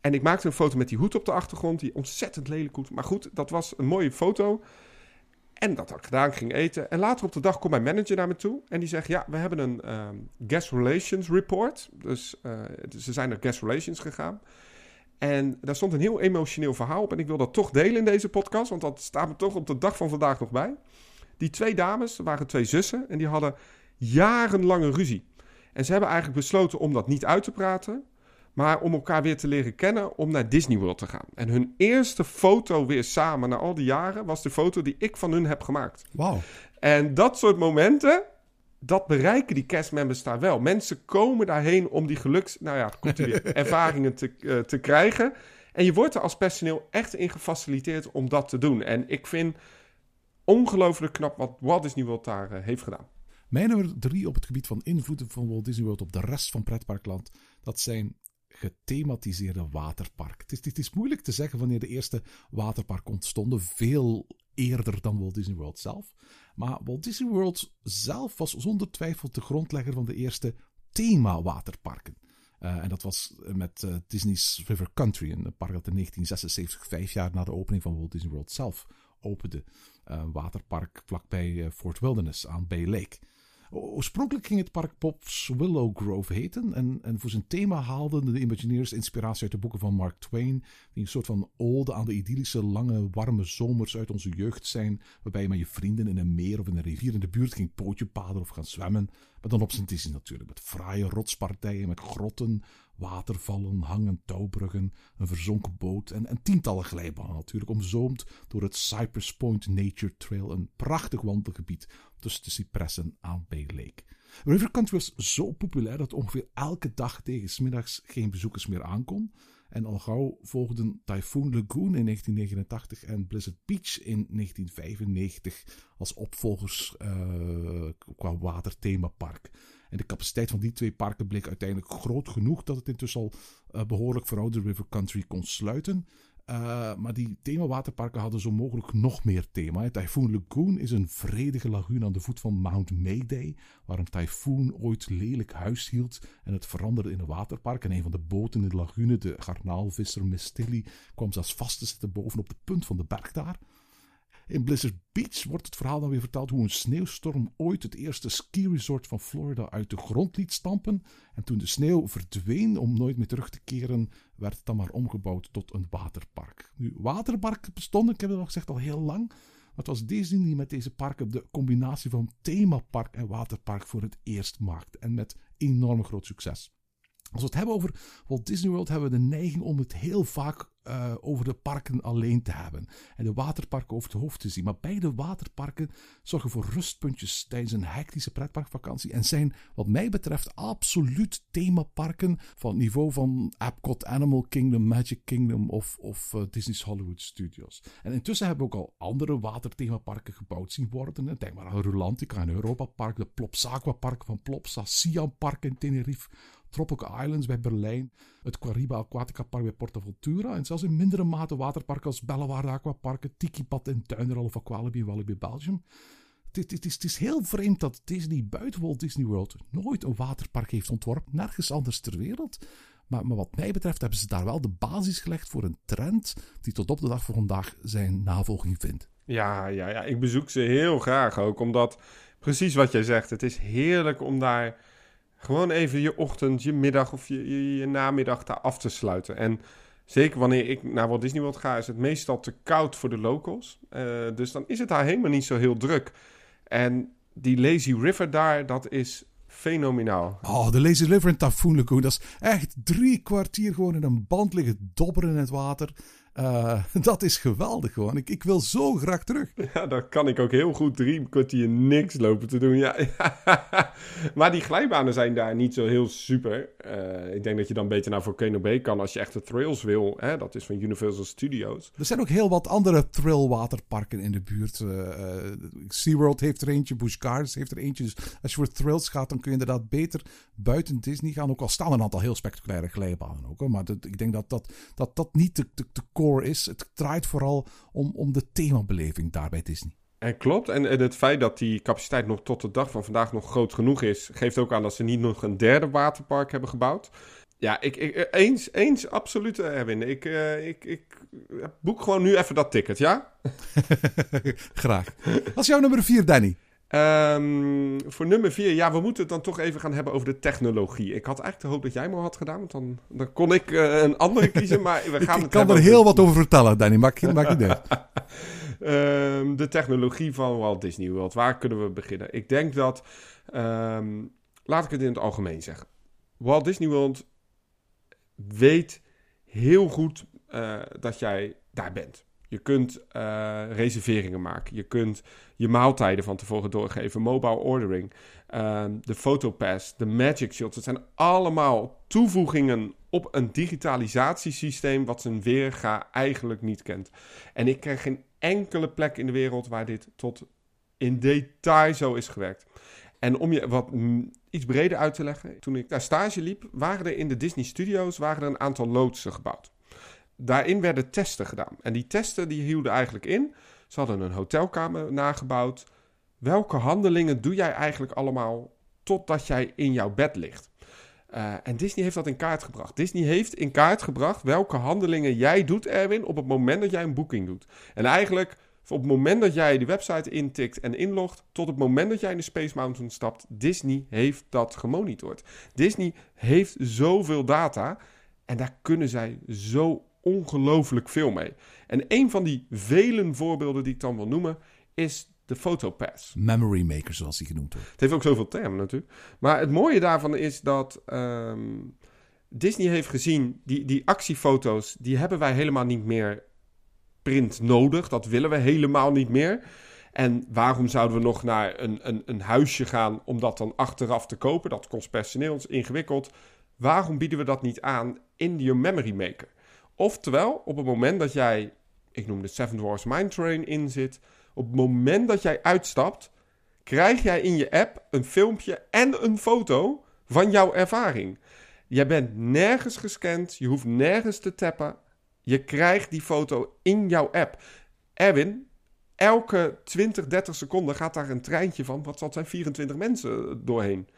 En ik maakte een foto met die hoed op de achtergrond. Die ontzettend lelijk hoed. Maar goed, dat was een mooie foto. En dat had ik gedaan, ging eten. En later op de dag komt mijn manager naar me toe. En die zegt, ja, we hebben een um, guest relations report. Dus uh, ze zijn naar guest relations gegaan. En daar stond een heel emotioneel verhaal op. En ik wil dat toch delen in deze podcast. Want dat staat me toch op de dag van vandaag nog bij. Die twee dames, waren twee zussen. En die hadden jarenlange ruzie. En ze hebben eigenlijk besloten om dat niet uit te praten maar om elkaar weer te leren kennen om naar Disney World te gaan. En hun eerste foto weer samen na al die jaren was de foto die ik van hun heb gemaakt. Wauw. En dat soort momenten, dat bereiken die castmembers daar wel. Mensen komen daarheen om die geluks, nou ja, ervaringen te, uh, te krijgen. En je wordt er als personeel echt in gefaciliteerd om dat te doen. En ik vind ongelooflijk knap wat Walt Disney World daar uh, heeft gedaan. Mijn nummer drie op het gebied van invloeden van Walt Disney World op de rest van pretparkland, dat zijn gethematiseerde waterpark. Het is, het is moeilijk te zeggen wanneer de eerste waterpark ontstonden. Veel eerder dan Walt Disney World zelf. Maar Walt Disney World zelf was zonder twijfel de grondlegger van de eerste thema-waterparken. Uh, en dat was met uh, Disney's River Country, een park dat in 1976, vijf jaar na de opening van Walt Disney World zelf, opende. Een waterpark vlakbij Fort Wilderness aan Bay Lake. Oorspronkelijk ging het park Pops Willow Grove heten. En, en voor zijn thema haalden de Imagineers inspiratie uit de boeken van Mark Twain. Die een soort van ode aan de idyllische, lange, warme zomers uit onze jeugd zijn. Waarbij je met je vrienden in een meer of in een rivier in de buurt ging pootje paden of gaan zwemmen. Maar dan op zijn Disney natuurlijk. Met fraaie rotspartijen, met grotten, watervallen, hangen touwbruggen, een verzonken boot en, en tientallen glijbanen natuurlijk, omzoomd door het Cypress Point Nature Trail, een prachtig wandelgebied tussen de cipressen aan Bay Lake. River Country was zo populair dat ongeveer elke dag tegen smiddags geen bezoekers meer aankon. En al gauw volgden Typhoon Lagoon in 1989 en Blizzard Beach in 1995 als opvolgers uh, qua waterthemapark. En de capaciteit van die twee parken bleek uiteindelijk groot genoeg dat het intussen al uh, behoorlijk verouderde River Country kon sluiten. Uh, maar die themawaterparken hadden zo mogelijk nog meer thema. Typhoon Lagoon is een vredige lagune aan de voet van Mount Mayday, waar een tyfoon ooit lelijk huis hield en het veranderde in een waterpark. En een van de boten in de lagune, de garnaalvisser Mistilly, kwam zelfs vast te zitten bovenop de punt van de berg daar. In Blizzard Beach wordt het verhaal dan weer verteld hoe een sneeuwstorm ooit het eerste ski-resort van Florida uit de grond liet stampen. En toen de sneeuw verdween om nooit meer terug te keren, werd het dan maar omgebouwd tot een waterpark. Nu, waterparken bestonden, ik heb het al gezegd, al heel lang. Maar het was Disney die met deze parken de combinatie van themapark en waterpark voor het eerst maakte. En met enorm groot succes. Als we het hebben over Walt Disney World, hebben we de neiging om het heel vaak uh, over de parken alleen te hebben. En de waterparken over het hoofd te zien. Maar beide waterparken zorgen voor rustpuntjes tijdens een hectische pretparkvakantie. En zijn, wat mij betreft, absoluut themaparken van het niveau van Epcot, Animal Kingdom, Magic Kingdom of, of uh, Disney's Hollywood Studios. En intussen hebben we ook al andere waterthemaparken gebouwd zien worden. Denk maar aan Rulantica en Europa Park, de Plops Aquapark van Plopsa, Siam Park in Tenerife. Tropical Islands bij Berlijn, het Quariba Aquatica Park bij Portaventura en zelfs in mindere mate waterparken als Bellewaarde Aquaparken, Tiki Pad in Tuinderall of Aqualibi in Walibi Belgium. Het, het, is, het is heel vreemd dat Disney buiten Walt Disney World nooit een waterpark heeft ontworpen, nergens anders ter wereld. Maar, maar, wat mij betreft hebben ze daar wel de basis gelegd voor een trend die tot op de dag van vandaag zijn navolging vindt. Ja, ja, ja, ik bezoek ze heel graag ook, omdat precies wat jij zegt, het is heerlijk om daar gewoon even je ochtend, je middag of je, je, namiddag daar af te sluiten. En zeker wanneer ik naar Walt Disney World ga, is het meestal te koud voor de locals. Uh, dus dan is het daar helemaal niet zo heel druk. En die Lazy River daar, dat is fenomenaal. Oh, de Lazy River in Typhoon Lagoon, dat is echt drie kwartier gewoon in een band liggen dobberen in het water. Uh, dat is geweldig gewoon. Ik, ik wil zo graag terug. Ja, dan kan ik ook heel goed drie kwartier niks lopen te doen. Ja, maar die glijbanen zijn daar niet zo heel super. Uh, ik denk dat je dan beter naar Volcano Bay kan als je echt de thrills wil. Hè? Dat is van Universal Studios. Er zijn ook heel wat andere thrill waterparken in de buurt. Uh, SeaWorld heeft er eentje, Busch Gardens heeft er eentje. Dus als je voor thrills gaat, dan kun je inderdaad beter buiten Disney gaan. Ook al staan er een aantal heel spectaculaire glijbanen ook. Hoor. Maar dat, ik denk dat dat, dat, dat niet de, de, is. Het draait vooral om, om de themabeleving daar bij Disney. En klopt. En, en, het feit dat die capaciteit nog tot de dag van vandaag nog groot genoeg is, geeft ook aan dat ze niet nog een derde waterpark hebben gebouwd. Ja, ik, ik, eens, eens, absoluut, Erwin. Ik, uh, ik, ik boek gewoon nu even dat ticket, ja? Graag. Wat is jouw nummer 4, Danny? Um, voor nummer vier, ja, we moeten het dan toch even gaan hebben over de technologie. Ik had eigenlijk de hoop dat jij me had gedaan, want dan, dan kon ik uh, een andere kiezen. Maar we gaan ik, het kan er heel wat over vertellen, Danny. Maak, maak je idee. um, de technologie van Walt Disney World. Waar kunnen we beginnen? Ik denk dat, um, laat ik het in het algemeen zeggen. Walt Disney World weet heel goed uh, dat jij daar bent. Je kunt uh, reserveringen maken. Je kunt je maaltijden van tevoren doorgeven. Mobile ordering. Uh, de Photopass. De Magic Shots. Het zijn allemaal toevoegingen op een digitalisatiesysteem... wat zijn weerga eigenlijk niet kent. En ik krijg geen enkele plek in de wereld... waar dit tot in detail zo is gewerkt. En om je wat iets breder uit te leggen... toen ik daar stage liep... waren er in de Disney Studios waren er een aantal loodsen gebouwd daarin werden testen gedaan. En die testen die hielden eigenlijk in. Ze hadden een hotelkamer nagebouwd. Welke handelingen doe jij eigenlijk allemaal totdat jij in jouw bed ligt? Uh, en Disney heeft dat in kaart gebracht. Disney heeft in kaart gebracht welke handelingen jij doet, Erwin, op het moment dat jij een boeking doet. En eigenlijk op het moment dat jij de website intikt en inlogt, tot het moment dat jij in de Space Mountain stapt, Disney heeft dat gemonitord. Disney heeft zoveel data en daar kunnen zij zo ongelooflijk veel mee. En een van die vele voorbeelden die ik dan wil noemen, is de Photopass. Memory Maker, zoals die genoemd wordt. Het heeft ook zoveel termen natuurlijk. Maar het mooie daarvan is dat ehm, Disney heeft gezien, die, die actiefoto's, die hebben wij helemaal niet meer print nodig. Dat willen we helemaal niet meer. En waarom zouden we nog naar een, een, een huisje gaan om dat dan achteraf te kopen? Dat kost personeel, is ingewikkeld. Waarom bieden we dat niet aan in die Memory Maker? Oftewel, op het moment dat jij, ik noem de Seven Wars Mind Train in zit, op het moment dat jij uitstapt, krijg jij in je app een filmpje en een foto van jouw ervaring. Jij bent nergens gescand, je hoeft nergens te tappen. Je krijgt die foto in jouw app. Erwin, elke 20, 30 seconden gaat daar een treintje van, wat zal zijn, 24 mensen doorheen.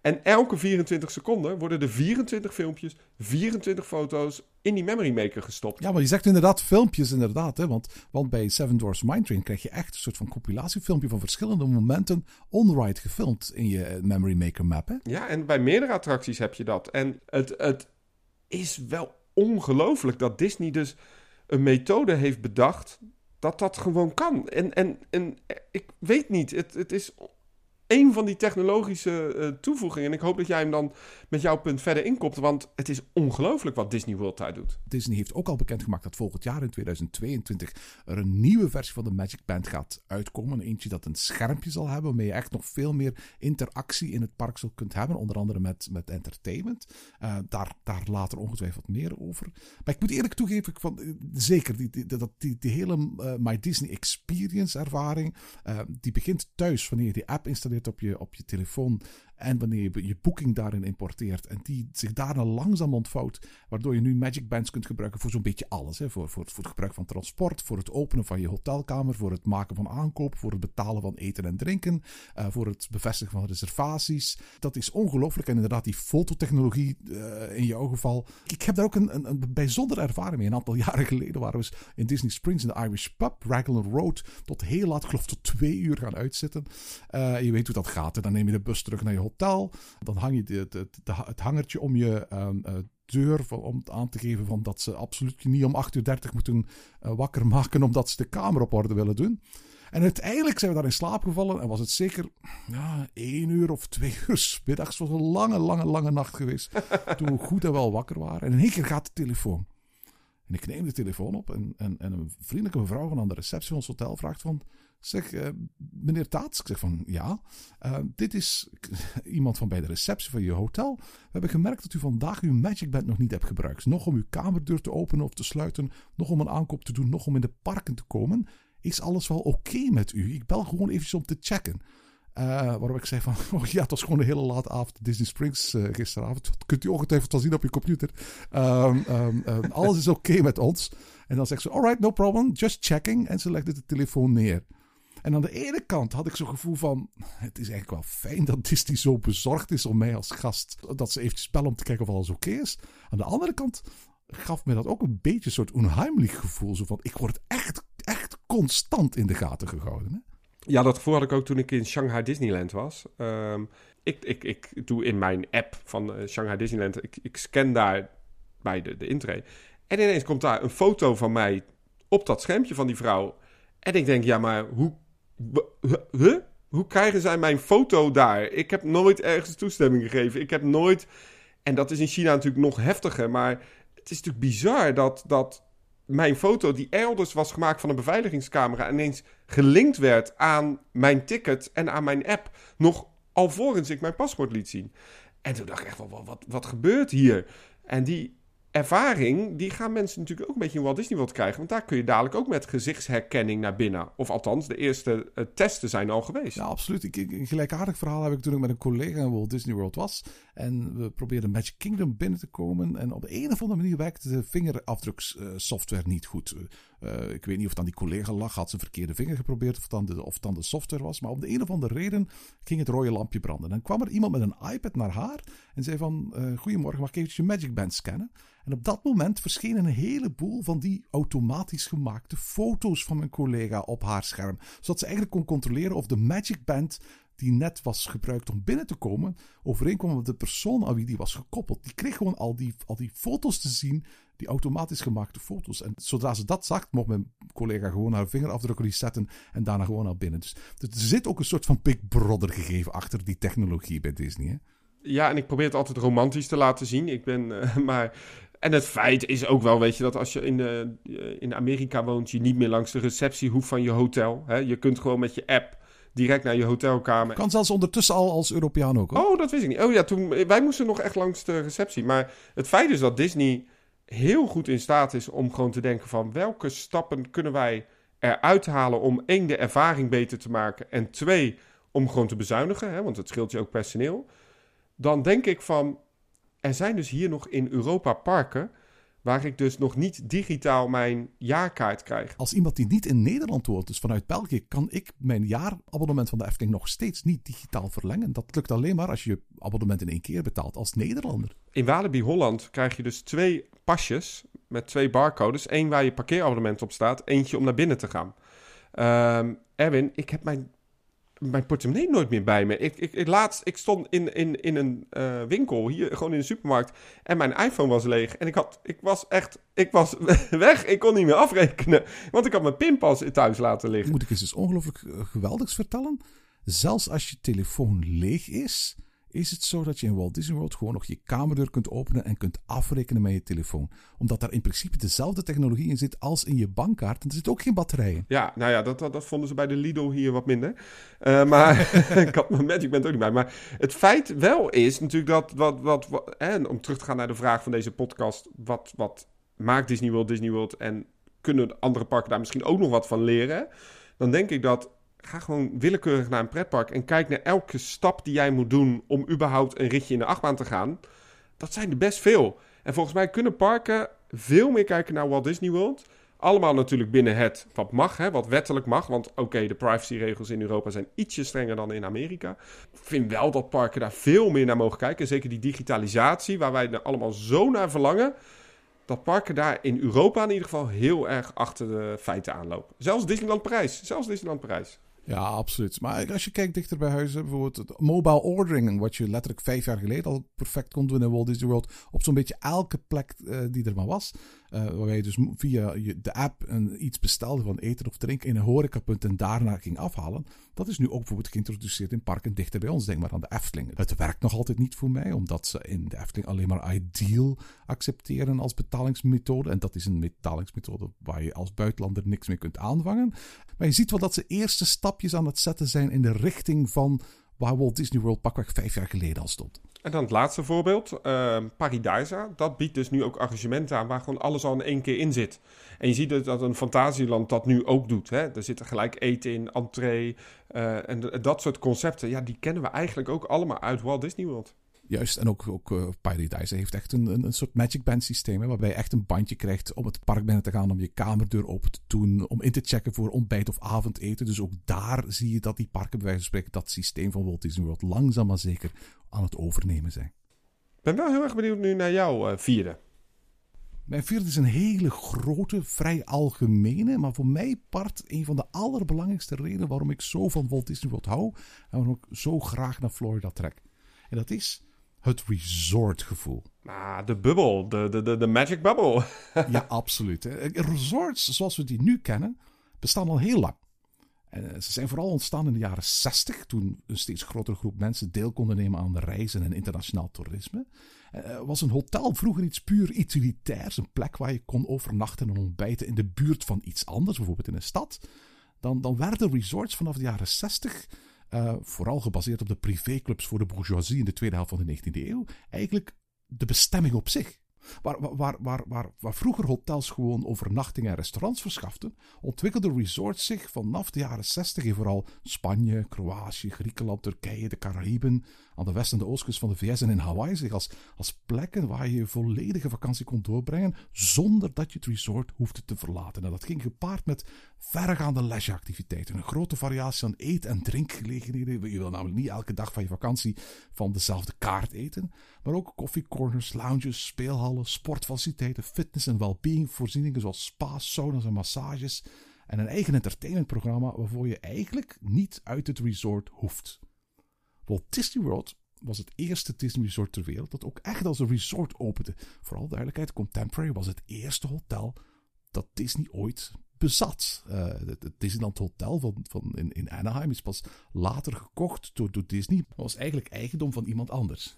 En elke 24 seconden worden er 24 filmpjes, 24 foto's in die memory maker gestopt. Ja, maar je zegt inderdaad filmpjes, inderdaad. Hè? Want, want bij Seven Doors Mine Train krijg je echt een soort van compilatiefilmpje van verschillende momenten on-ride gefilmd in je memory maker map. Hè? Ja, en bij meerdere attracties heb je dat. En het, het is wel ongelooflijk dat Disney dus een methode heeft bedacht dat dat gewoon kan. En, en, en ik weet niet, het, het is een van die technologische uh, toevoegingen. En ik hoop dat jij hem dan met jouw punt verder inkomt. Want het is ongelooflijk wat Disney World daar doet. Disney heeft ook al bekendgemaakt dat volgend jaar in 2022 er een nieuwe versie van de Magic Band gaat uitkomen. Eentje dat een schermpje zal hebben, waarmee je echt nog veel meer interactie in het park zal kunt hebben. Onder andere met, met entertainment. Uh, daar, daar later ongetwijfeld meer over. Maar ik moet eerlijk toegeven, van, uh, zeker die, die, die, die, die hele My Disney Experience ervaring. die begint thuis wanneer je die app installeert op je, op je telefoon en wanneer je je boeking daarin importeert en die zich daarna langzaam ontvouwt, waardoor je nu Magic Bands kunt gebruiken voor zo'n beetje alles. Hè. Voor, voor, het gebruik van transport, voor het openen van je hotelkamer, voor het maken van aankoop, voor het betalen van eten en drinken, uh, voor het bevestigen van reservaties. Dat is ongelooflijk. En inderdaad, die fototechnologie uh, in jouw geval. Ik heb daar ook een, een, een, bijzondere ervaring mee. Een aantal jaren geleden waren we in Disney Springs in de Irish Pub, Raglan Road, tot heel laat, geloof tot twee uur gaan uitzitten. Uh, je weet hoe dat gaat. Hè. Dan neem je de bus terug naar je hotel. Dan hang je de, het hangertje om je um, uh, deur om aan te geven van dat ze absoluut niet om 8.30 uur moeten uh, wakker maken omdat ze de kamer op orde willen doen. En uiteindelijk zijn we daar in slaap gevallen en was het zeker ja, één uur of twee uur middags. Het was een lange, lange, lange nacht geweest. toen we goed en wel wakker waren. En in één keer gaat de telefoon. En ik neem de telefoon op en, en, en een vriendelijke mevrouw van aan de receptie van ons hotel vraagt van... Zeg, uh, meneer Taats, ik zeg van ja, uh, dit is iemand van bij de receptie van je hotel. We hebben gemerkt dat u vandaag uw Magic Band nog niet hebt gebruikt. Nog om uw kamerdeur te openen of te sluiten, nog om een aankoop te doen, nog om in de parken te komen. Is alles wel oké met u? Ik bel gewoon eventjes om te checken. Uh, waarop ik zei van, oh ja, het was gewoon een hele late avond Disney Springs gisteravond. Dat kunt u ongetwijfeld wel zien op je computer. Um, um, um, alles is oké met ons. En dan zegt ze, alright, no problem, just checking. En ze legde de telefoon neer. En aan de ene kant had ik zo'n gevoel van... Het is eigenlijk wel fijn dat Disney zo bezorgd is om mij als gast... Dat ze eventjes bellen om te kijken of alles oké is. Aan de andere kant gaf me dat ook een beetje een soort onheimelijk gevoel. Zo van, ik word echt, echt constant in de gaten gehouden. Hè? Ja, dat gevoel had ik ook toen ik in Shanghai Disneyland was. Um, ik, ik, ik doe in mijn app van uh, Shanghai Disneyland... Ik, ik scan daar bij de, de intree. En ineens komt daar een foto van mij op dat schermpje van die vrouw... En ik denk, ja, maar hoe Huh? Hoe krijgen zij mijn foto daar? Ik heb nooit ergens toestemming gegeven. Ik heb nooit. En dat is in China natuurlijk nog heftiger. Maar het is natuurlijk bizar dat, dat mijn foto, die elders was gemaakt van een beveiligingscamera, ineens gelinkt werd aan mijn ticket en aan mijn app. Nog alvorens ik mijn paspoort liet zien. En toen dacht ik echt wel, wat, wat, wat gebeurt hier? En die ervaring, die gaan mensen natuurlijk ook een beetje in Walt Disney World krijgen. Want daar kun je dadelijk ook met gezichtsherkenning naar binnen. Of althans, de eerste uh, testen zijn al geweest. Ja, absoluut. Ik, ik, een gelijkaardig verhaal heb ik toen ik met een collega in Walt Disney World was. En we probeerden Magic Kingdom binnen te komen. En op de een of andere manier werkte de vingerafdrukssoftware uh, niet goed. Uh, ik weet niet of dan die collega lag, had zijn verkeerde vinger geprobeerd, of dan, de, of dan de software was. Maar op de een of andere reden ging het rode lampje branden. Dan kwam er iemand met een iPad naar haar en zei van, uh, goedemorgen, mag ik eventjes je Magic Band scannen? En op dat moment verschenen een heleboel van die automatisch gemaakte foto's van mijn collega op haar scherm. Zodat ze eigenlijk kon controleren of de Magic Band die net was gebruikt om binnen te komen, overeenkwam met de persoon aan wie die was gekoppeld. Die kreeg gewoon al die, al die foto's te zien, die automatisch gemaakte foto's. En zodra ze dat zag, mocht mijn collega gewoon haar vingerafdruk resetten en daarna gewoon naar binnen. Dus er zit ook een soort van Big Brother gegeven achter die technologie bij Disney. Hè? Ja, en ik probeer het altijd romantisch te laten zien. Ik ben, uh, maar en het feit is ook wel, weet je, dat als je in, uh, in Amerika woont, je niet meer langs de receptie hoeft van je hotel. Hè? Je kunt gewoon met je app direct naar je hotelkamer. Kan zelfs ondertussen al als Europeaan ook. Hoor. Oh, dat wist ik niet. Oh ja, toen, wij moesten nog echt langs de receptie. Maar het feit is dat Disney heel goed in staat is om gewoon te denken van welke stappen kunnen wij eruit halen om één, de ervaring beter te maken en twee, om gewoon te bezuinigen, hè, want het scheelt je ook personeel. Dan denk ik van, er zijn dus hier nog in Europa parken waar ik dus nog niet digitaal mijn jaarkaart krijg. Als iemand die niet in Nederland woont, dus vanuit België, kan ik mijn jaarabonnement van de Efteling nog steeds niet digitaal verlengen. Dat lukt alleen maar als je je abonnement in één keer betaalt als Nederlander. In Walibi Holland krijg je dus twee pasjes met twee barcodes. Eén waar je parkeerabonnement op staat, eentje om naar binnen te gaan. Ehm, Erwin, ik heb mijn, mijn portemonnee nooit meer bij me. Ik, ik, laatst, ik stond in, in, in een eh, winkel, hier gewoon in de supermarkt, en mijn iPhone was leeg. En ik, had, ik was echt, ik was weg. Ik kon niet meer afrekenen, want ik had mijn pinpas thuis laten liggen. Moet ik eens iets ongelooflijk eh, geweldigs vertellen? Zelfs als je telefoon leeg is, is het zo dat je in Walt Disney World gewoon nog je kamerdeur kunt openen en kunt afrekenen met je telefoon. Omdat daar in principe dezelfde technologie in zit als in je bankkaart. En er zit ook geen batterijen. Ja, nou ja, dat, dat, vonden ze bij de Lido hier wat minder. Uh, maar ik had mijn Magic Band ook niet bij. Maar het feit wel is natuurlijk dat, wat, wat, wat en om terug te gaan naar de vraag van deze podcast, wat, wat maakt Disney World Disney World en kunnen andere parken daar misschien ook nog wat van leren? Dan denk ik dat ga gewoon willekeurig naar een pretpark en kijk naar elke stap die jij moet doen om überhaupt een ritje in de achtbaan te gaan. Dat zijn er best veel. En volgens mij kunnen parken veel meer kijken naar Walt Disney World. Allemaal natuurlijk binnen het wat mag, hè, wat wettelijk mag. Want oké, de privacyregels in Europa zijn ietsje strenger dan in Amerika. Ik vind wel dat parken daar veel meer naar mogen kijken. Zeker die digitalisatie, waar wij er allemaal zo naar verlangen. Dat parken daar in Europa in ieder geval heel erg achter de feiten aanlopen. Zelfs Disneyland Parijs. Zelfs Disneyland Parijs. Ja, absoluut. Maar als je kijkt dichter bij huis, bijvoorbeeld het mobile ordering, wat je letterlijk vijf jaar geleden al perfect kon doen in Walt Disney World, op zo'n beetje elke plek uh, die er maar was. Uh, waarbij je dus via de app een, iets bestelde van eten of drinken in een horecapunt en daarna ging afhalen. Dat is nu ook bijvoorbeeld geïntroduceerd in parken dichter bij ons. Denk maar aan de Efteling. Het werkt nog altijd niet voor mij, omdat ze in de Efteling alleen maar Ideal accepteren als betalingsmethode. En dat is een betalingsmethode waar je als buitenlander niks mee kunt aanvangen. Maar je ziet wel dat ze eerste stapjes aan het zetten zijn in de richting van waar Walt Disney World pakweg vijf jaar geleden al stond. En dan het laatste voorbeeld, uh, Paradisa. Dat biedt dus nu ook arrangementen aan waar gewoon alles al in één keer in zit. En je ziet dus dat een Fantasieland dat nu ook doet. Hè? Er zit gelijk eten in, entree uh, en dat soort concepten. Ja, die kennen we eigenlijk ook allemaal uit Walt Disney World. Juist, en ook, ook uh, Paradise heeft echt een, een, een, soort Magic Band systeem. Hè, waarbij je echt een bandje krijgt om het park binnen te gaan, om je kamerdeur open te doen, om in te checken voor ontbijt of avondeten. Dus ook daar zie je dat die parken, bij wijze van spreken, dat systeem van Walt Disney World langzaam maar zeker aan het overnemen zijn. Ik ben wel heel erg benieuwd nu naar jouw uh, vierde. Mijn vierde is een hele grote, vrij algemene, maar voor mij part een van de allerbelangrijkste redenen waarom ik zo van Walt Disney World hou en waarom ik zo graag naar Florida trek. En dat is het resortgevoel. Ah, de bubbel, de, de, de, de magic bubble. ja, absoluut. Resorts zoals we die nu kennen, bestaan al heel lang. En ze zijn vooral ontstaan in de jaren 60, toen een steeds grotere groep mensen deel konden nemen aan de reizen en internationaal toerisme. Uh, was een hotel vroeger iets puur utilitairs, een plek waar je kon overnachten en ontbijten in de buurt van iets anders, bijvoorbeeld in een stad. Dan, dan werden resorts vanaf de jaren 60 uh, vooral gebaseerd op de privéclubs voor de bourgeoisie in de tweede helft van de 19e eeuw, eigenlijk de bestemming op zich. Waar, waar, waar, waar, vroeger hotels gewoon overnachting en restaurants verschaften, ontwikkelden resorts zich vanaf de jaren 60 in vooral Spanje, Kroatië, Griekenland, Turkije, de Caraïben, aan de west- en de oostkust van de VS en in Hawaii zich als, als plekken waar je volledige vakantie kon doorbrengen zonder dat je het resort hoefde te verlaten. En dat ging gepaard met verregaande leisureactiviteiten, een grote variatie aan eet- en drinkgelegenheden. Je wil namelijk niet elke dag van je vakantie van dezelfde kaart eten, maar ook koffiecorners, lounges, speelhallen, sportfaciliteiten, fitness- en well-being voorzieningen zoals spa's, saunas en massages en een eigen entertainmentprogramma waarvoor je eigenlijk niet uit het resort hoeft. Walt Disney World was het eerste Disney Resort ter wereld dat ook echt als een resort opende. Vooral duidelijkheid, Contemporary was het eerste hotel dat Disney ooit bezat. Uh, het, Disneyland Hotel van, van in, in Anaheim is pas later gekocht door, door Disney. Maar was eigenlijk eigendom van iemand anders.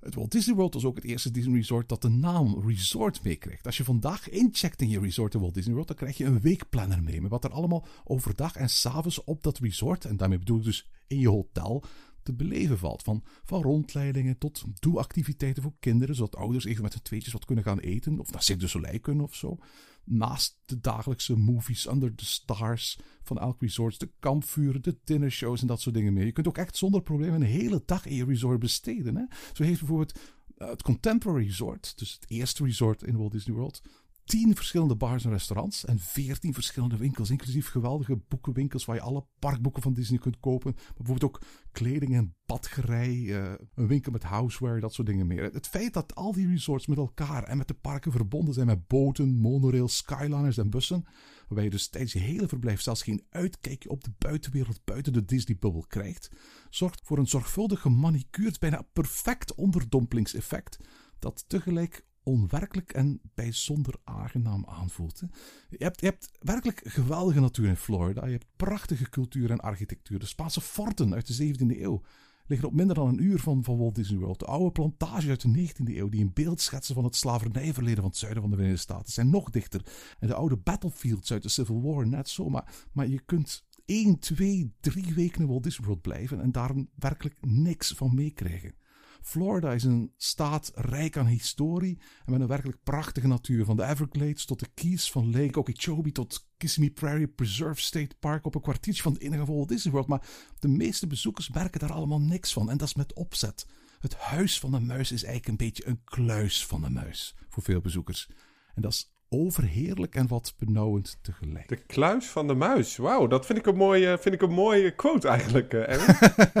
Het Walt Disney World was ook het eerste Disney Resort dat de naam Resort meekreeg. Als je vandaag incheckt in je resort in Walt Disney World, dan krijg je een weekplanner mee. Met wat er allemaal overdag en s'avonds op dat resort, en daarmee bedoel ik dus in je hotel, te beleven valt. Van, van rondleidingen tot doe-activiteiten voor kinderen, zodat ouders even met hun tweetjes wat kunnen gaan eten. Of naar Cirque du Soleil kunnen of zo. Naast de dagelijkse movies under the stars van elk resort. De kampvuren, de dinnershows en dat soort dingen meer. Je kunt ook echt zonder probleem een hele dag in je resort besteden. Hè? Zo heeft bijvoorbeeld Uh, het Contemporary Resort, dus het eerste resort in Walt Disney World, tien verschillende bars en restaurants en veertien verschillende winkels, inclusief geweldige boekenwinkels waar je alle parkboeken van Disney kunt kopen. Bijvoorbeeld ook kleding en badgerij, uh, een winkel met houseware, dat soort dingen meer. Het feit dat al die resorts met elkaar en met de parken verbonden zijn met boten, monorails, skyliners en bussen, waarbij je dus tijdens je hele verblijf zelfs geen uitkijkje op de buitenwereld buiten de Disney-bubbel krijgt, zorgt voor een zorgvuldig gemanicuurd, bijna perfect onderdompelingseffect dat tegelijk onwerkelijk en bijzonder aangenaam aanvoelt. Je hebt, je hebt werkelijk geweldige natuur in Florida. Je hebt prachtige cultuur en architectuur. De Spaanse forten uit de 17e eeuw liggen op minder dan een uur van, van Walt Disney World. De oude plantages uit de 19e eeuw die een beeld schetsen van het slavernijverleden van het zuiden van de Verenigde Staten zijn nog dichter. En de oude battlefields uit de Civil War net zo. Maar, maar je kunt één, twee, drie weken in Walt Disney World blijven en daar werkelijk niks van meekrijgen. Florida is een staat rijk aan historie en met een werkelijk prachtige natuur. Van de Everglades tot de Keys, van Lake Okeechobee tot Kissimmee Prairie Preserve State Park op een kwartiertje van het enige Walt Disney World. Maar de meeste bezoekers merken daar allemaal niks van en dat is met opzet. Het huis van de muis is eigenlijk een beetje een kluis van de muis voor veel bezoekers. En dat is overheerlijk en wat benauwend tegelijk. De kluis van de muis. Wauw, dat vind ik een mooie, vind ik een mooie quote eigenlijk, uh,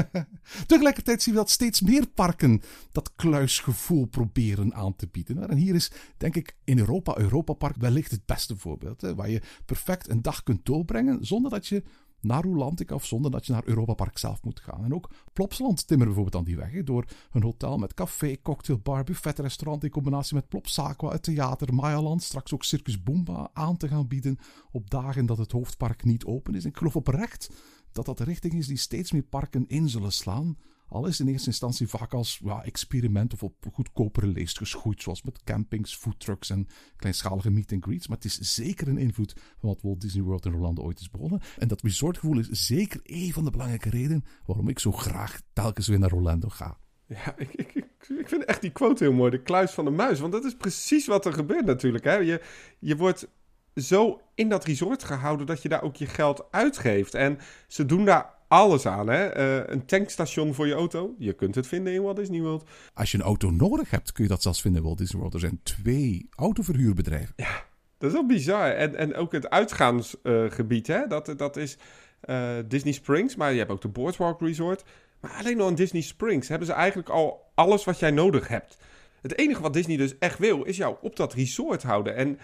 Tegelijkertijd zien we dat steeds meer parken dat kluisgevoel proberen aan te bieden. En hier is, denk ik, in Europa, Europa Park wellicht het beste voorbeeld. Hè, waar je perfect een dag kunt doorbrengen zonder dat je naar Rolantica of zonder dat je naar Europa Park zelf moet gaan. En ook Plopsland timmeren bijvoorbeeld aan die weg. door een hotel met café, cocktailbar, buffetrestaurant in combinatie met Plopsaqua, het theater, Mayaland, straks ook Circus Boomba aan te gaan bieden op dagen dat het hoofdpark niet open is. En ik geloof oprecht dat dat de richting is die steeds meer parken in zullen slaan al is in eerste instantie vaak als ja, experiment of op goedkopere leest geschoeid, zoals met campings, foodtrucks en kleinschalige meet and greets. Maar het is zeker een invloed van wat Walt Disney World in Orlando ooit is begonnen. En dat resortgevoel is zeker een van de belangrijke redenen waarom ik zo graag telkens weer naar Orlando ga. Ja, ik, ik, ik vind echt die quote heel mooi, de kluis van de muis. Want dat is precies wat er gebeurt natuurlijk. Hè? Je, je wordt zo in dat resort gehouden dat je daar ook je geld uitgeeft. En ze doen daar alles aan. Hè? Uh, een tankstation voor je auto. Je kunt het vinden in Walt Disney World. Als je een auto nodig hebt, kun je dat zelfs vinden in Walt Disney World. Er zijn twee autoverhuurbedrijven. Ja, dat is wel bizar. En, en ook het uitgaansgebied, hè? Dat, dat is uh, Disney Springs. Maar je hebt ook de Boardwalk Resort. Maar alleen nog in Disney Springs hebben ze eigenlijk al alles wat jij nodig hebt. Het enige wat Disney dus echt wil, is jou op dat resort houden. En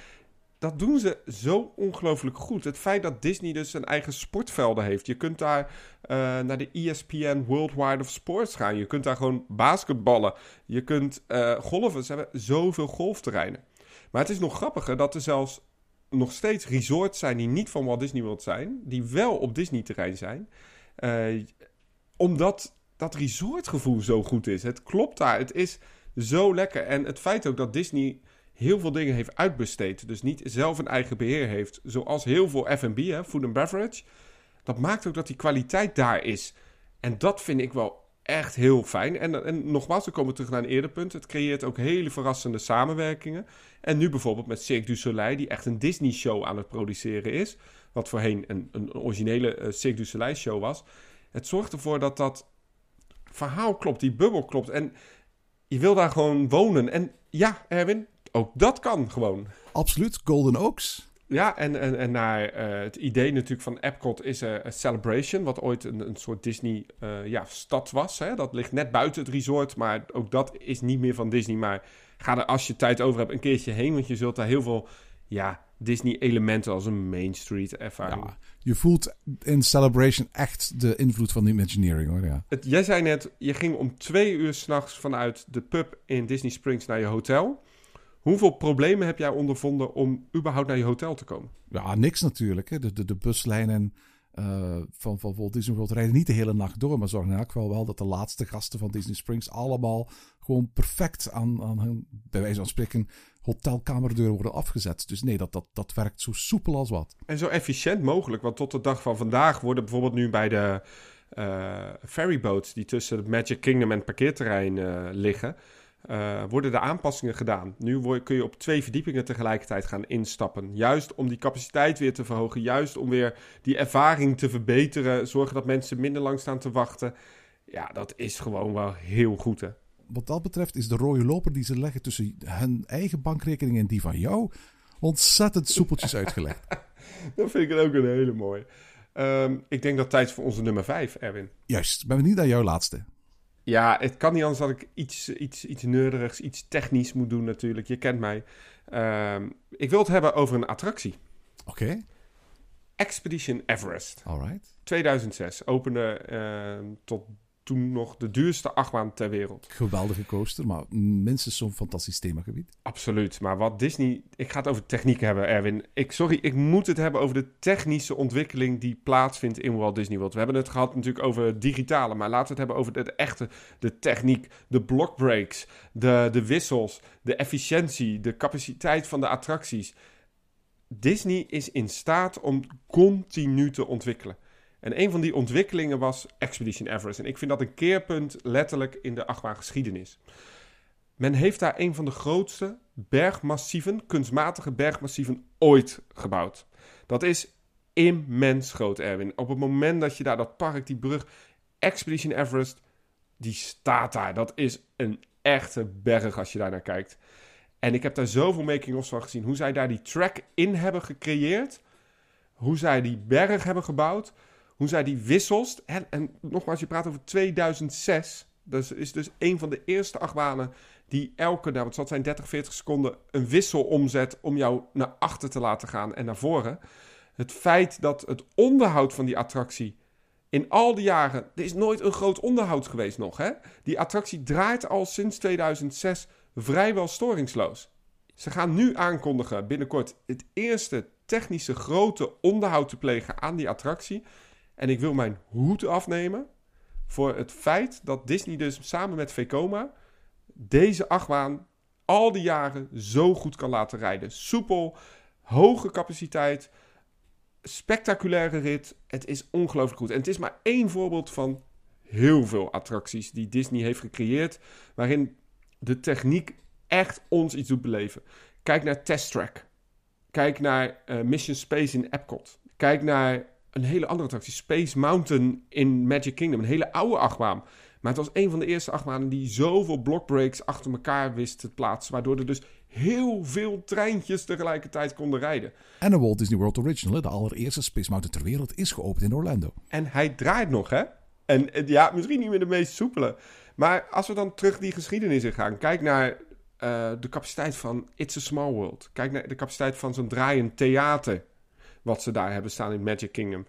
dat doen ze zo ongelooflijk goed. Het feit dat Disney dus zijn eigen sportvelden heeft. Je kunt daar uh, naar de ESPN Worldwide of Sports gaan. Je kunt daar gewoon basketballen. Je kunt uh, golven. Ze hebben zoveel golfterreinen. Maar het is nog grappiger dat er zelfs nog steeds resorts zijn die niet van Walt Disney World zijn. Die wel op Disney-terrein zijn. Uh, omdat dat resortgevoel zo goed is. Het klopt daar. Het is zo lekker. En het feit ook dat Disney heel veel dingen heeft uitbesteed. Dus niet zelf een eigen beheer heeft. Zoals heel veel F&B, food and beverage. Dat maakt ook dat die kwaliteit daar is. En dat vind ik wel echt heel fijn. En, en nogmaals, we komen terug naar een eerder punt. Het creëert ook hele verrassende samenwerkingen. En nu bijvoorbeeld met Cirque du Soleil, die echt een Disney-show aan het produceren is. Wat voorheen een, een originele uh, Cirque du Soleil-show was. Het zorgt ervoor dat dat verhaal klopt, die bubbel klopt. En je wil daar gewoon wonen. En ja, Erwin, ook dat kan gewoon. Absoluut, Golden Oaks. Ja, en, en, en naar uh, het idee natuurlijk van Epcot is uh, Celebration, wat ooit een, een soort Disney uh, ja, stad was. Hè? Dat ligt net buiten het resort, maar ook dat is niet meer van Disney. Maar ga er als je tijd over hebt een keertje heen, want je zult daar heel veel ja, Disney-elementen als een Main Street ervaring. Ja, je voelt in Celebration echt de invloed van de Imagineering hoor. Ja. Het, jij zei net, je ging om twee uur s'nachts vanuit de pub in Disney Springs naar je hotel. Hoeveel problemen heb jij ondervonden om überhaupt naar je hotel te komen? Ja, niks natuurlijk. Hè. De, de, de buslijnen uh, van, van Walt Disney World rijden niet de hele nacht door. Maar zorgen in elk geval wel dat de laatste gasten van Disney Springs allemaal gewoon perfect aan, aan hun, bij wijze van spreken, hotelkamerdeuren worden afgezet. Dus nee, dat, dat, dat werkt zo soepel als wat. En zo efficiënt mogelijk. Want tot de dag van vandaag worden bijvoorbeeld nu bij de uh, ferryboats die tussen het Magic Kingdom en het parkeerterrein uh, liggen uh, worden de aanpassingen gedaan. Nu kun je op twee verdiepingen tegelijkertijd gaan instappen. Juist om die capaciteit weer te verhogen. Juist om weer die ervaring te verbeteren. Zorgen dat mensen minder lang staan te wachten. Ja, dat is gewoon wel heel goed hè. wat dat betreft is de rode loper die ze leggen tussen hun eigen bankrekening en die van jou ontzettend soepeltjes uitgelegd. Dat vind ik ook een hele mooie. Ehm, ik denk dat tijd voor onze nummer 5, Erwin. Juist, ben benieuwd naar jouw laatste. Ja, het kan niet anders dat ik iets, iets, iets neurderigs, iets technisch moet doen natuurlijk. Je kent mij. Ehm, ik wil het hebben over een attractie. Oké, Expedition Everest. alright. 2006 opende ehm, tot toen nog de duurste achtbaan ter wereld. Geweldige coaster, maar minstens zo'n fantastisch themagebied. Absoluut. Maar wat Disney. Ik ga het over techniek hebben, Erwin. Ik, sorry, ik moet het hebben over de technische ontwikkeling die plaatsvindt in Walt Disney World. We hebben het gehad natuurlijk over het digitale, maar laten we het hebben over de, echte de techniek, de blockbreaks, de, de wissels, de efficiëntie, de capaciteit van de attracties. Disney is in staat om continu te ontwikkelen. En een van die ontwikkelingen was Expedition Everest. En ik vind dat een keerpunt letterlijk in de achtbaangeschiedenis. Men heeft daar een van de grootste bergmassieven, kunstmatige bergmassieven ooit gebouwd. Dat is immens groot, Erwin. Op het moment dat je daar dat park, die brug, Expedition Everest, die staat daar. Dat is een echte berg als je daar naar kijkt. En ik heb daar zoveel making-ofs van gezien. Hoe zij daar die track in hebben gecreëerd. Hoe zij die berg hebben gebouwd. Hoe zij die wissels. En, en nogmaals, je praat over 2006. Dat is dus een van de eerste achtbanen die elke, nou wat zal zijn, 30, 40 seconden een wissel omzet om jou naar achter te laten gaan en naar voren. Het feit dat het onderhoud van die attractie in al die jaren, er is nooit een groot onderhoud geweest nog. Hè? Die attractie draait al sinds 2006 vrijwel storingsloos. Ze gaan nu aankondigen binnenkort het eerste technische grote onderhoud te plegen aan die attractie. En ik wil mijn hoed afnemen voor het feit dat Disney dus samen met Vekoma deze achtbaan al die jaren zo goed kan laten rijden. Soepel, hoge capaciteit, spectaculaire rit. Het is ongelooflijk goed. En het is maar één voorbeeld van heel veel attracties die Disney heeft gecreëerd, waarin de techniek echt ons iets doet beleven. Kijk naar Test Track. Kijk naar uh, Mission Space in Epcot. Kijk naar een hele andere attractie, Space Mountain in Magic Kingdom. Een hele oude achtbaan. Maar het was een van de eerste achtbanen die zoveel blockbreaks achter elkaar wist te plaatsen. Waardoor er dus heel veel treintjes tegelijkertijd konden rijden. En de Walt Disney World Original, de allereerste Space Mountain ter wereld, is geopend in Orlando. En hij draait nog, hè? En eh, ja, misschien niet meer de meest soepele. Maar als we dan terug die geschiedenis in gaan. Kijk naar uh, de capaciteit van It's a Small World. Kijk naar de capaciteit van zo'n draaiend theater. Wat ze daar hebben staan in Magic Kingdom.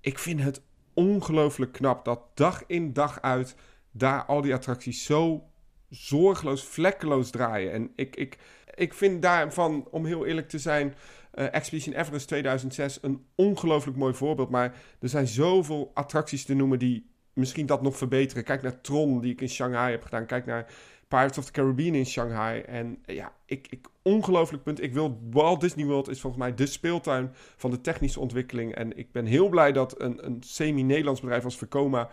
Ik vind het ongelooflijk knap dat dag in dag uit daar al die attracties zo zorgeloos, vlekkeloos draaien. En ik, ik, ik vind daarvan, om heel eerlijk te zijn, uh, Expedition Everest 2006 een ongelooflijk mooi voorbeeld. Maar er zijn zoveel attracties te noemen die misschien dat nog verbeteren. Kijk naar Tron, die ik in Shanghai heb gedaan. Kijk naar Pirates of the Caribbean in Shanghai. En ja, ik, ik ongelooflijk punt. Ik wil Walt Disney World is volgens mij de speeltuin van de technische ontwikkeling. En ik ben heel blij dat een, een semi-Nederlands bedrijf als Vekoma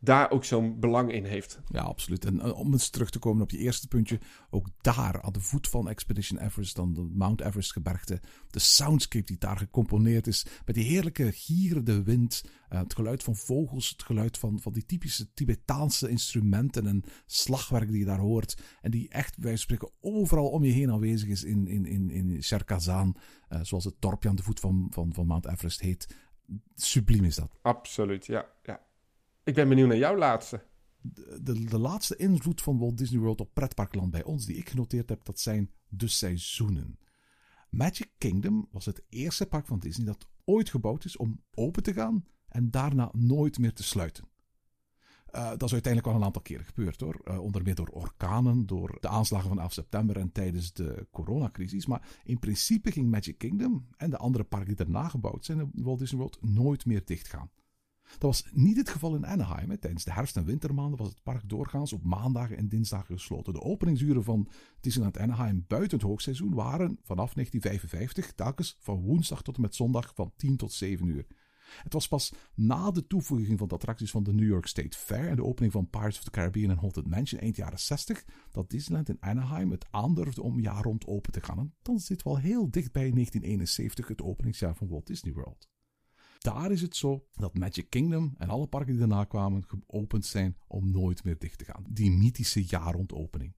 daar ook zo'n belang in heeft. Ja, absoluut. En uh, om eens terug te komen op je eerste puntje, ook daar aan de voet van Expedition Everest, dan de Mount Everest gebergte, de soundscape die daar gecomponeerd is, met die heerlijke gierende wind, uh, het geluid van vogels, het geluid van, van die typische Tibetaanse instrumenten en slagwerk die je daar hoort, en die echt, wij spreken, overal om je heen aanwezig is in, in, in, in uh, zoals het dorpje aan de voet van, van, van Mount Everest heet. Subliem is dat. Absoluut, ja. ja. Ik ben benieuwd naar jouw laatste. De, de, laatste invloed van Walt Disney World op pretparkland bij ons, die ik genoteerd heb, dat zijn de seizoenen. Magic Kingdom was het eerste park van Disney dat ooit gebouwd is om open te gaan en daarna nooit meer te sluiten. Uh, dat is uiteindelijk wel een aantal keren gebeurd hoor. Uh, onder meer door orkanen, door de aanslagen van 11 september en tijdens de coronacrisis. Maar in principe ging Magic Kingdom en de andere parken die daarna gebouwd zijn in Walt Disney World nooit meer dichtgaan. Dat was niet het geval in Anaheim. Tijdens de herfst- en wintermaanden was het park doorgaans op maandagen en dinsdagen gesloten. De openingsuren van Disneyland Anaheim buiten het hoogseizoen waren vanaf 1955 telkens van woensdag tot en met zondag van 10 tot 7 uur. Het was pas na de toevoeging van de attracties van de New York State Fair en de opening van Pirates of the Caribbean en Haunted Mansion eind jaren 60 dat Disneyland in Anaheim het aandurfde om jaar rond open te gaan. Dan zit wel heel dicht bij 1971, het openingsjaar van Walt Disney World. Daar is het zo dat Magic Kingdom en alle parken die daarna kwamen geopend zijn om nooit meer dicht te gaan. Die mythische jaarrondopening.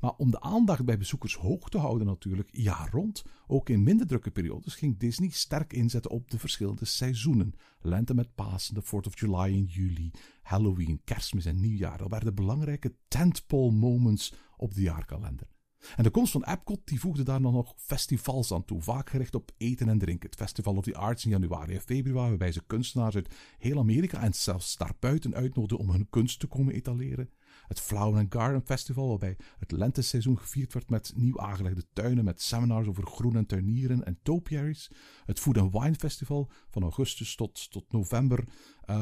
Maar om de aandacht bij bezoekers hoog te houden natuurlijk, jaar rond, ook in minder drukke periodes, ging Disney sterk inzetten op de verschillende seizoenen. Lente met Pasen, de 4th of July in juli, Halloween, Kerstmis en Nieuwjaar. Dat werden belangrijke tentpole moments op de jaarkalender. En de komst van Epcot die voegde daar dan nog festivals aan toe, vaak gericht op eten en drinken. Het Festival of the Arts in januari en februari, waarbij ze kunstenaars uit heel Amerika en zelfs daarbuiten uitnodigden om hun kunst te komen etaleren. Het Flower and Garden Festival, waarbij het lenteseizoen gevierd werd met nieuw aangelegde tuinen met seminars over groen en tuinieren en topiaries. Het Food and Wine Festival van augustus tot, tot november uh,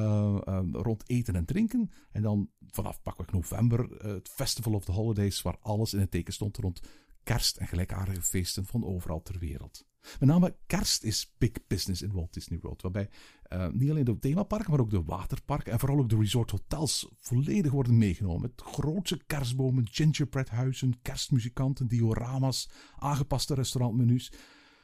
uh, rond eten en drinken. En dan vanaf pakweg november uh, het Festival of the Holidays, waar alles in het teken stond rond kerst en gelijkaardige feesten van overal ter wereld. Met name kerst is big business in Walt Disney World, waarbij uh, niet alleen de themaparken, maar ook de waterparken en vooral ook de resort hotels volledig worden meegenomen. Met grootse kerstbomen, gingerbreadhuizen, kerstmuzikanten, dioramas, aangepaste restaurantmenu's.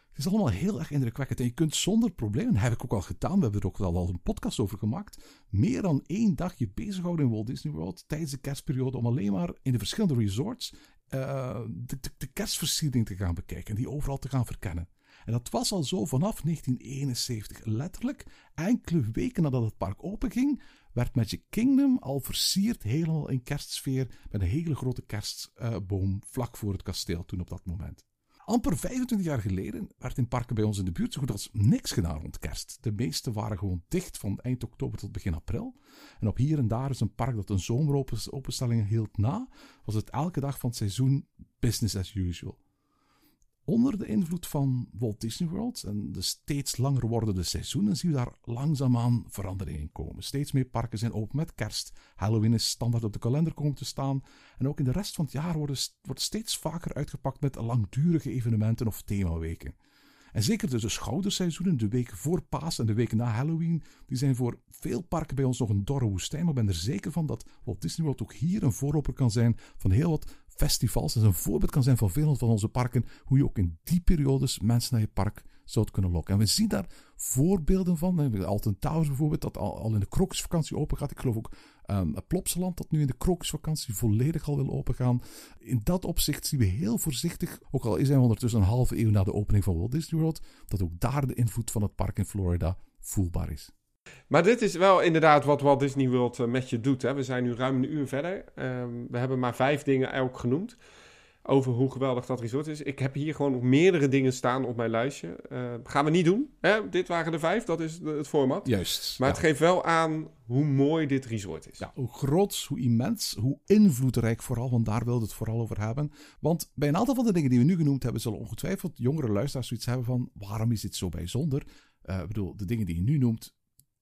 Het is allemaal heel erg indrukwekkend en je kunt zonder problemen, heb ik ook al gedaan, we hebben er ook al, al een podcast over gemaakt, meer dan één dag je bezighouden in Walt Disney World tijdens de kerstperiode om alleen maar in de verschillende resorts de, de, de kerstversiering te gaan bekijken en die overal te gaan verkennen. En dat was al zo vanaf 1971. Letterlijk, enkele weken nadat het park openging, werd Magic Kingdom al versierd helemaal in kerstsfeer met een hele grote kerstboom vlak voor het kasteel toen op dat moment. Amper 25 jaar geleden werd in parken bij ons in de buurt zo goed als niks gedaan rond kerst. De meeste waren gewoon dicht van eind oktober tot begin april. En op hier en daar is een park dat een zomeropenstelling hield na, was het elke dag van het seizoen business as usual. Onder de invloed van Walt Disney World en de steeds langer wordende seizoenen zien we daar langzaamaan veranderingen komen. Steeds meer parken zijn open met kerst. Halloween is standaard op de kalender komen te staan. En ook in de rest van het jaar worden, wordt steeds vaker uitgepakt met langdurige evenementen of themaweken. En zeker de schouderseizoenen, de weken voor Paas en de weken na Halloween, die zijn voor veel parken bij ons nog een dorre woestijn. Maar ik ben er zeker van dat Walt Disney World ook hier een voorloper kan zijn van heel wat festivals. Dat een voorbeeld kan zijn van veel van onze parken, hoe je ook in die periodes mensen naar je park zou kunnen lokken. En we zien daar voorbeelden van. Alton Towers bijvoorbeeld, dat al, al in de krokusvakantie open gaat. Ik geloof ook um, Plopsaland, dat nu in de krokusvakantie volledig al wil opengaan. In dat opzicht zien we heel voorzichtig, ook al zijn we ondertussen een halve eeuw na de opening van Walt Disney World, dat ook daar de invloed van het park in Florida voelbaar is. Maar dit is wel inderdaad wat Walt Disney World eh, met je doet. Hè? We zijn nu ruim een uur verder. Um, we hebben maar vijf dingen elk genoemd over hoe geweldig dat resort is. Ik heb hier gewoon nog meerdere dingen staan op mijn lijstje. Uh, gaan we niet doen. Hè? Dit waren de vijf, dat is het format. Juist. Maar het geeft wel aan hoe mooi dit resort is. Ja, hoe groot, hoe immens, hoe invloedrijk vooral, want daar wilde het vooral over hebben. Want bij een aantal van de dingen die we nu genoemd hebben, zullen ongetwijfeld jongere luisteraars zoiets hebben van, waarom is dit zo bijzonder? Uh, ik bedoel, de dingen die je nu noemt,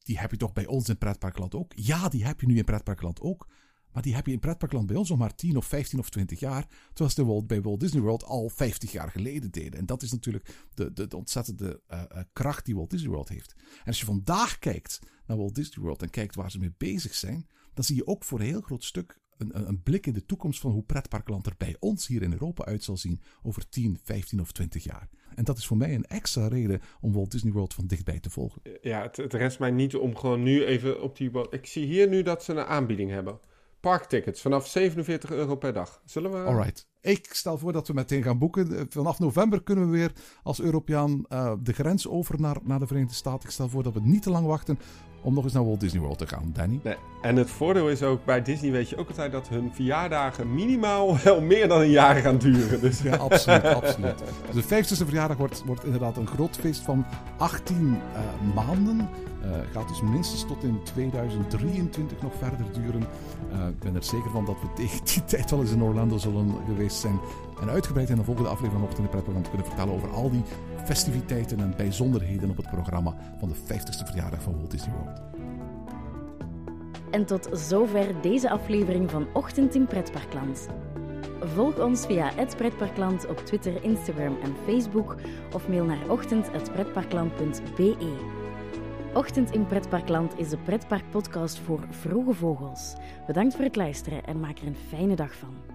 die heb je toch bij ons in pretparkland ook? Ja, die heb je nu in pretparkland ook. Maar die heb je in pretparkland bij ons nog maar 10 of 15 of 20 jaar. Terwijl ze Walt, bij Walt Disney World al 50 jaar geleden deden. En dat is natuurlijk de, de, de ontzettende uh, uh, kracht die Walt Disney World heeft. En als je vandaag kijkt naar Walt Disney World en kijkt waar ze mee bezig zijn. Dan zie je ook voor een heel groot stuk een, een, blik in de toekomst van hoe pretparkland er bij ons hier in Europa uit zal zien over 10, 15 of 20 jaar. En dat is voor mij een extra reden om Walt Disney World van dichtbij te volgen. Ja, het, het rest mij niet om gewoon nu even op die... Ik zie hier nu dat ze een aanbieding hebben parktickets vanaf 47 euro per dag. Zullen we... Alright. Ik stel voor dat we meteen gaan boeken. Vanaf november kunnen we weer als Europeaan uh, de grens over naar, naar de Verenigde Staten. Ik stel voor dat we niet te lang wachten om nog eens naar Walt Disney World te gaan, Danny. Nee. En het voordeel is ook, bij Disney weet je ook altijd dat hun verjaardagen minimaal wel meer dan een jaar gaan duren. Dus. Ja, absoluut, absoluut. Dus de 50ste verjaardag wordt, wordt inderdaad een groot feest van 18 uh, maanden. Uh, gaat dus minstens tot in 2023 nog verder duren. Uh, ik ben er zeker van dat we tegen die tijd wel eens in Orlando zullen geweest zijn. En uitgebreid in de volgende aflevering van Ochtend in kunnen vertellen over al die festiviteiten en bijzonderheden op het programma van de 50ste verjaardag van Walt Disney World. En tot zover deze aflevering van Ochtend in Pretparkland. Volg ons via het Pretparkland op Twitter, Instagram en Facebook of mail naar ochtend.pretparkland.be. Ochtend in Pretparkland is de pretparkpodcast voor vroege vogels. Bedankt voor het luisteren en maak er een fijne dag van.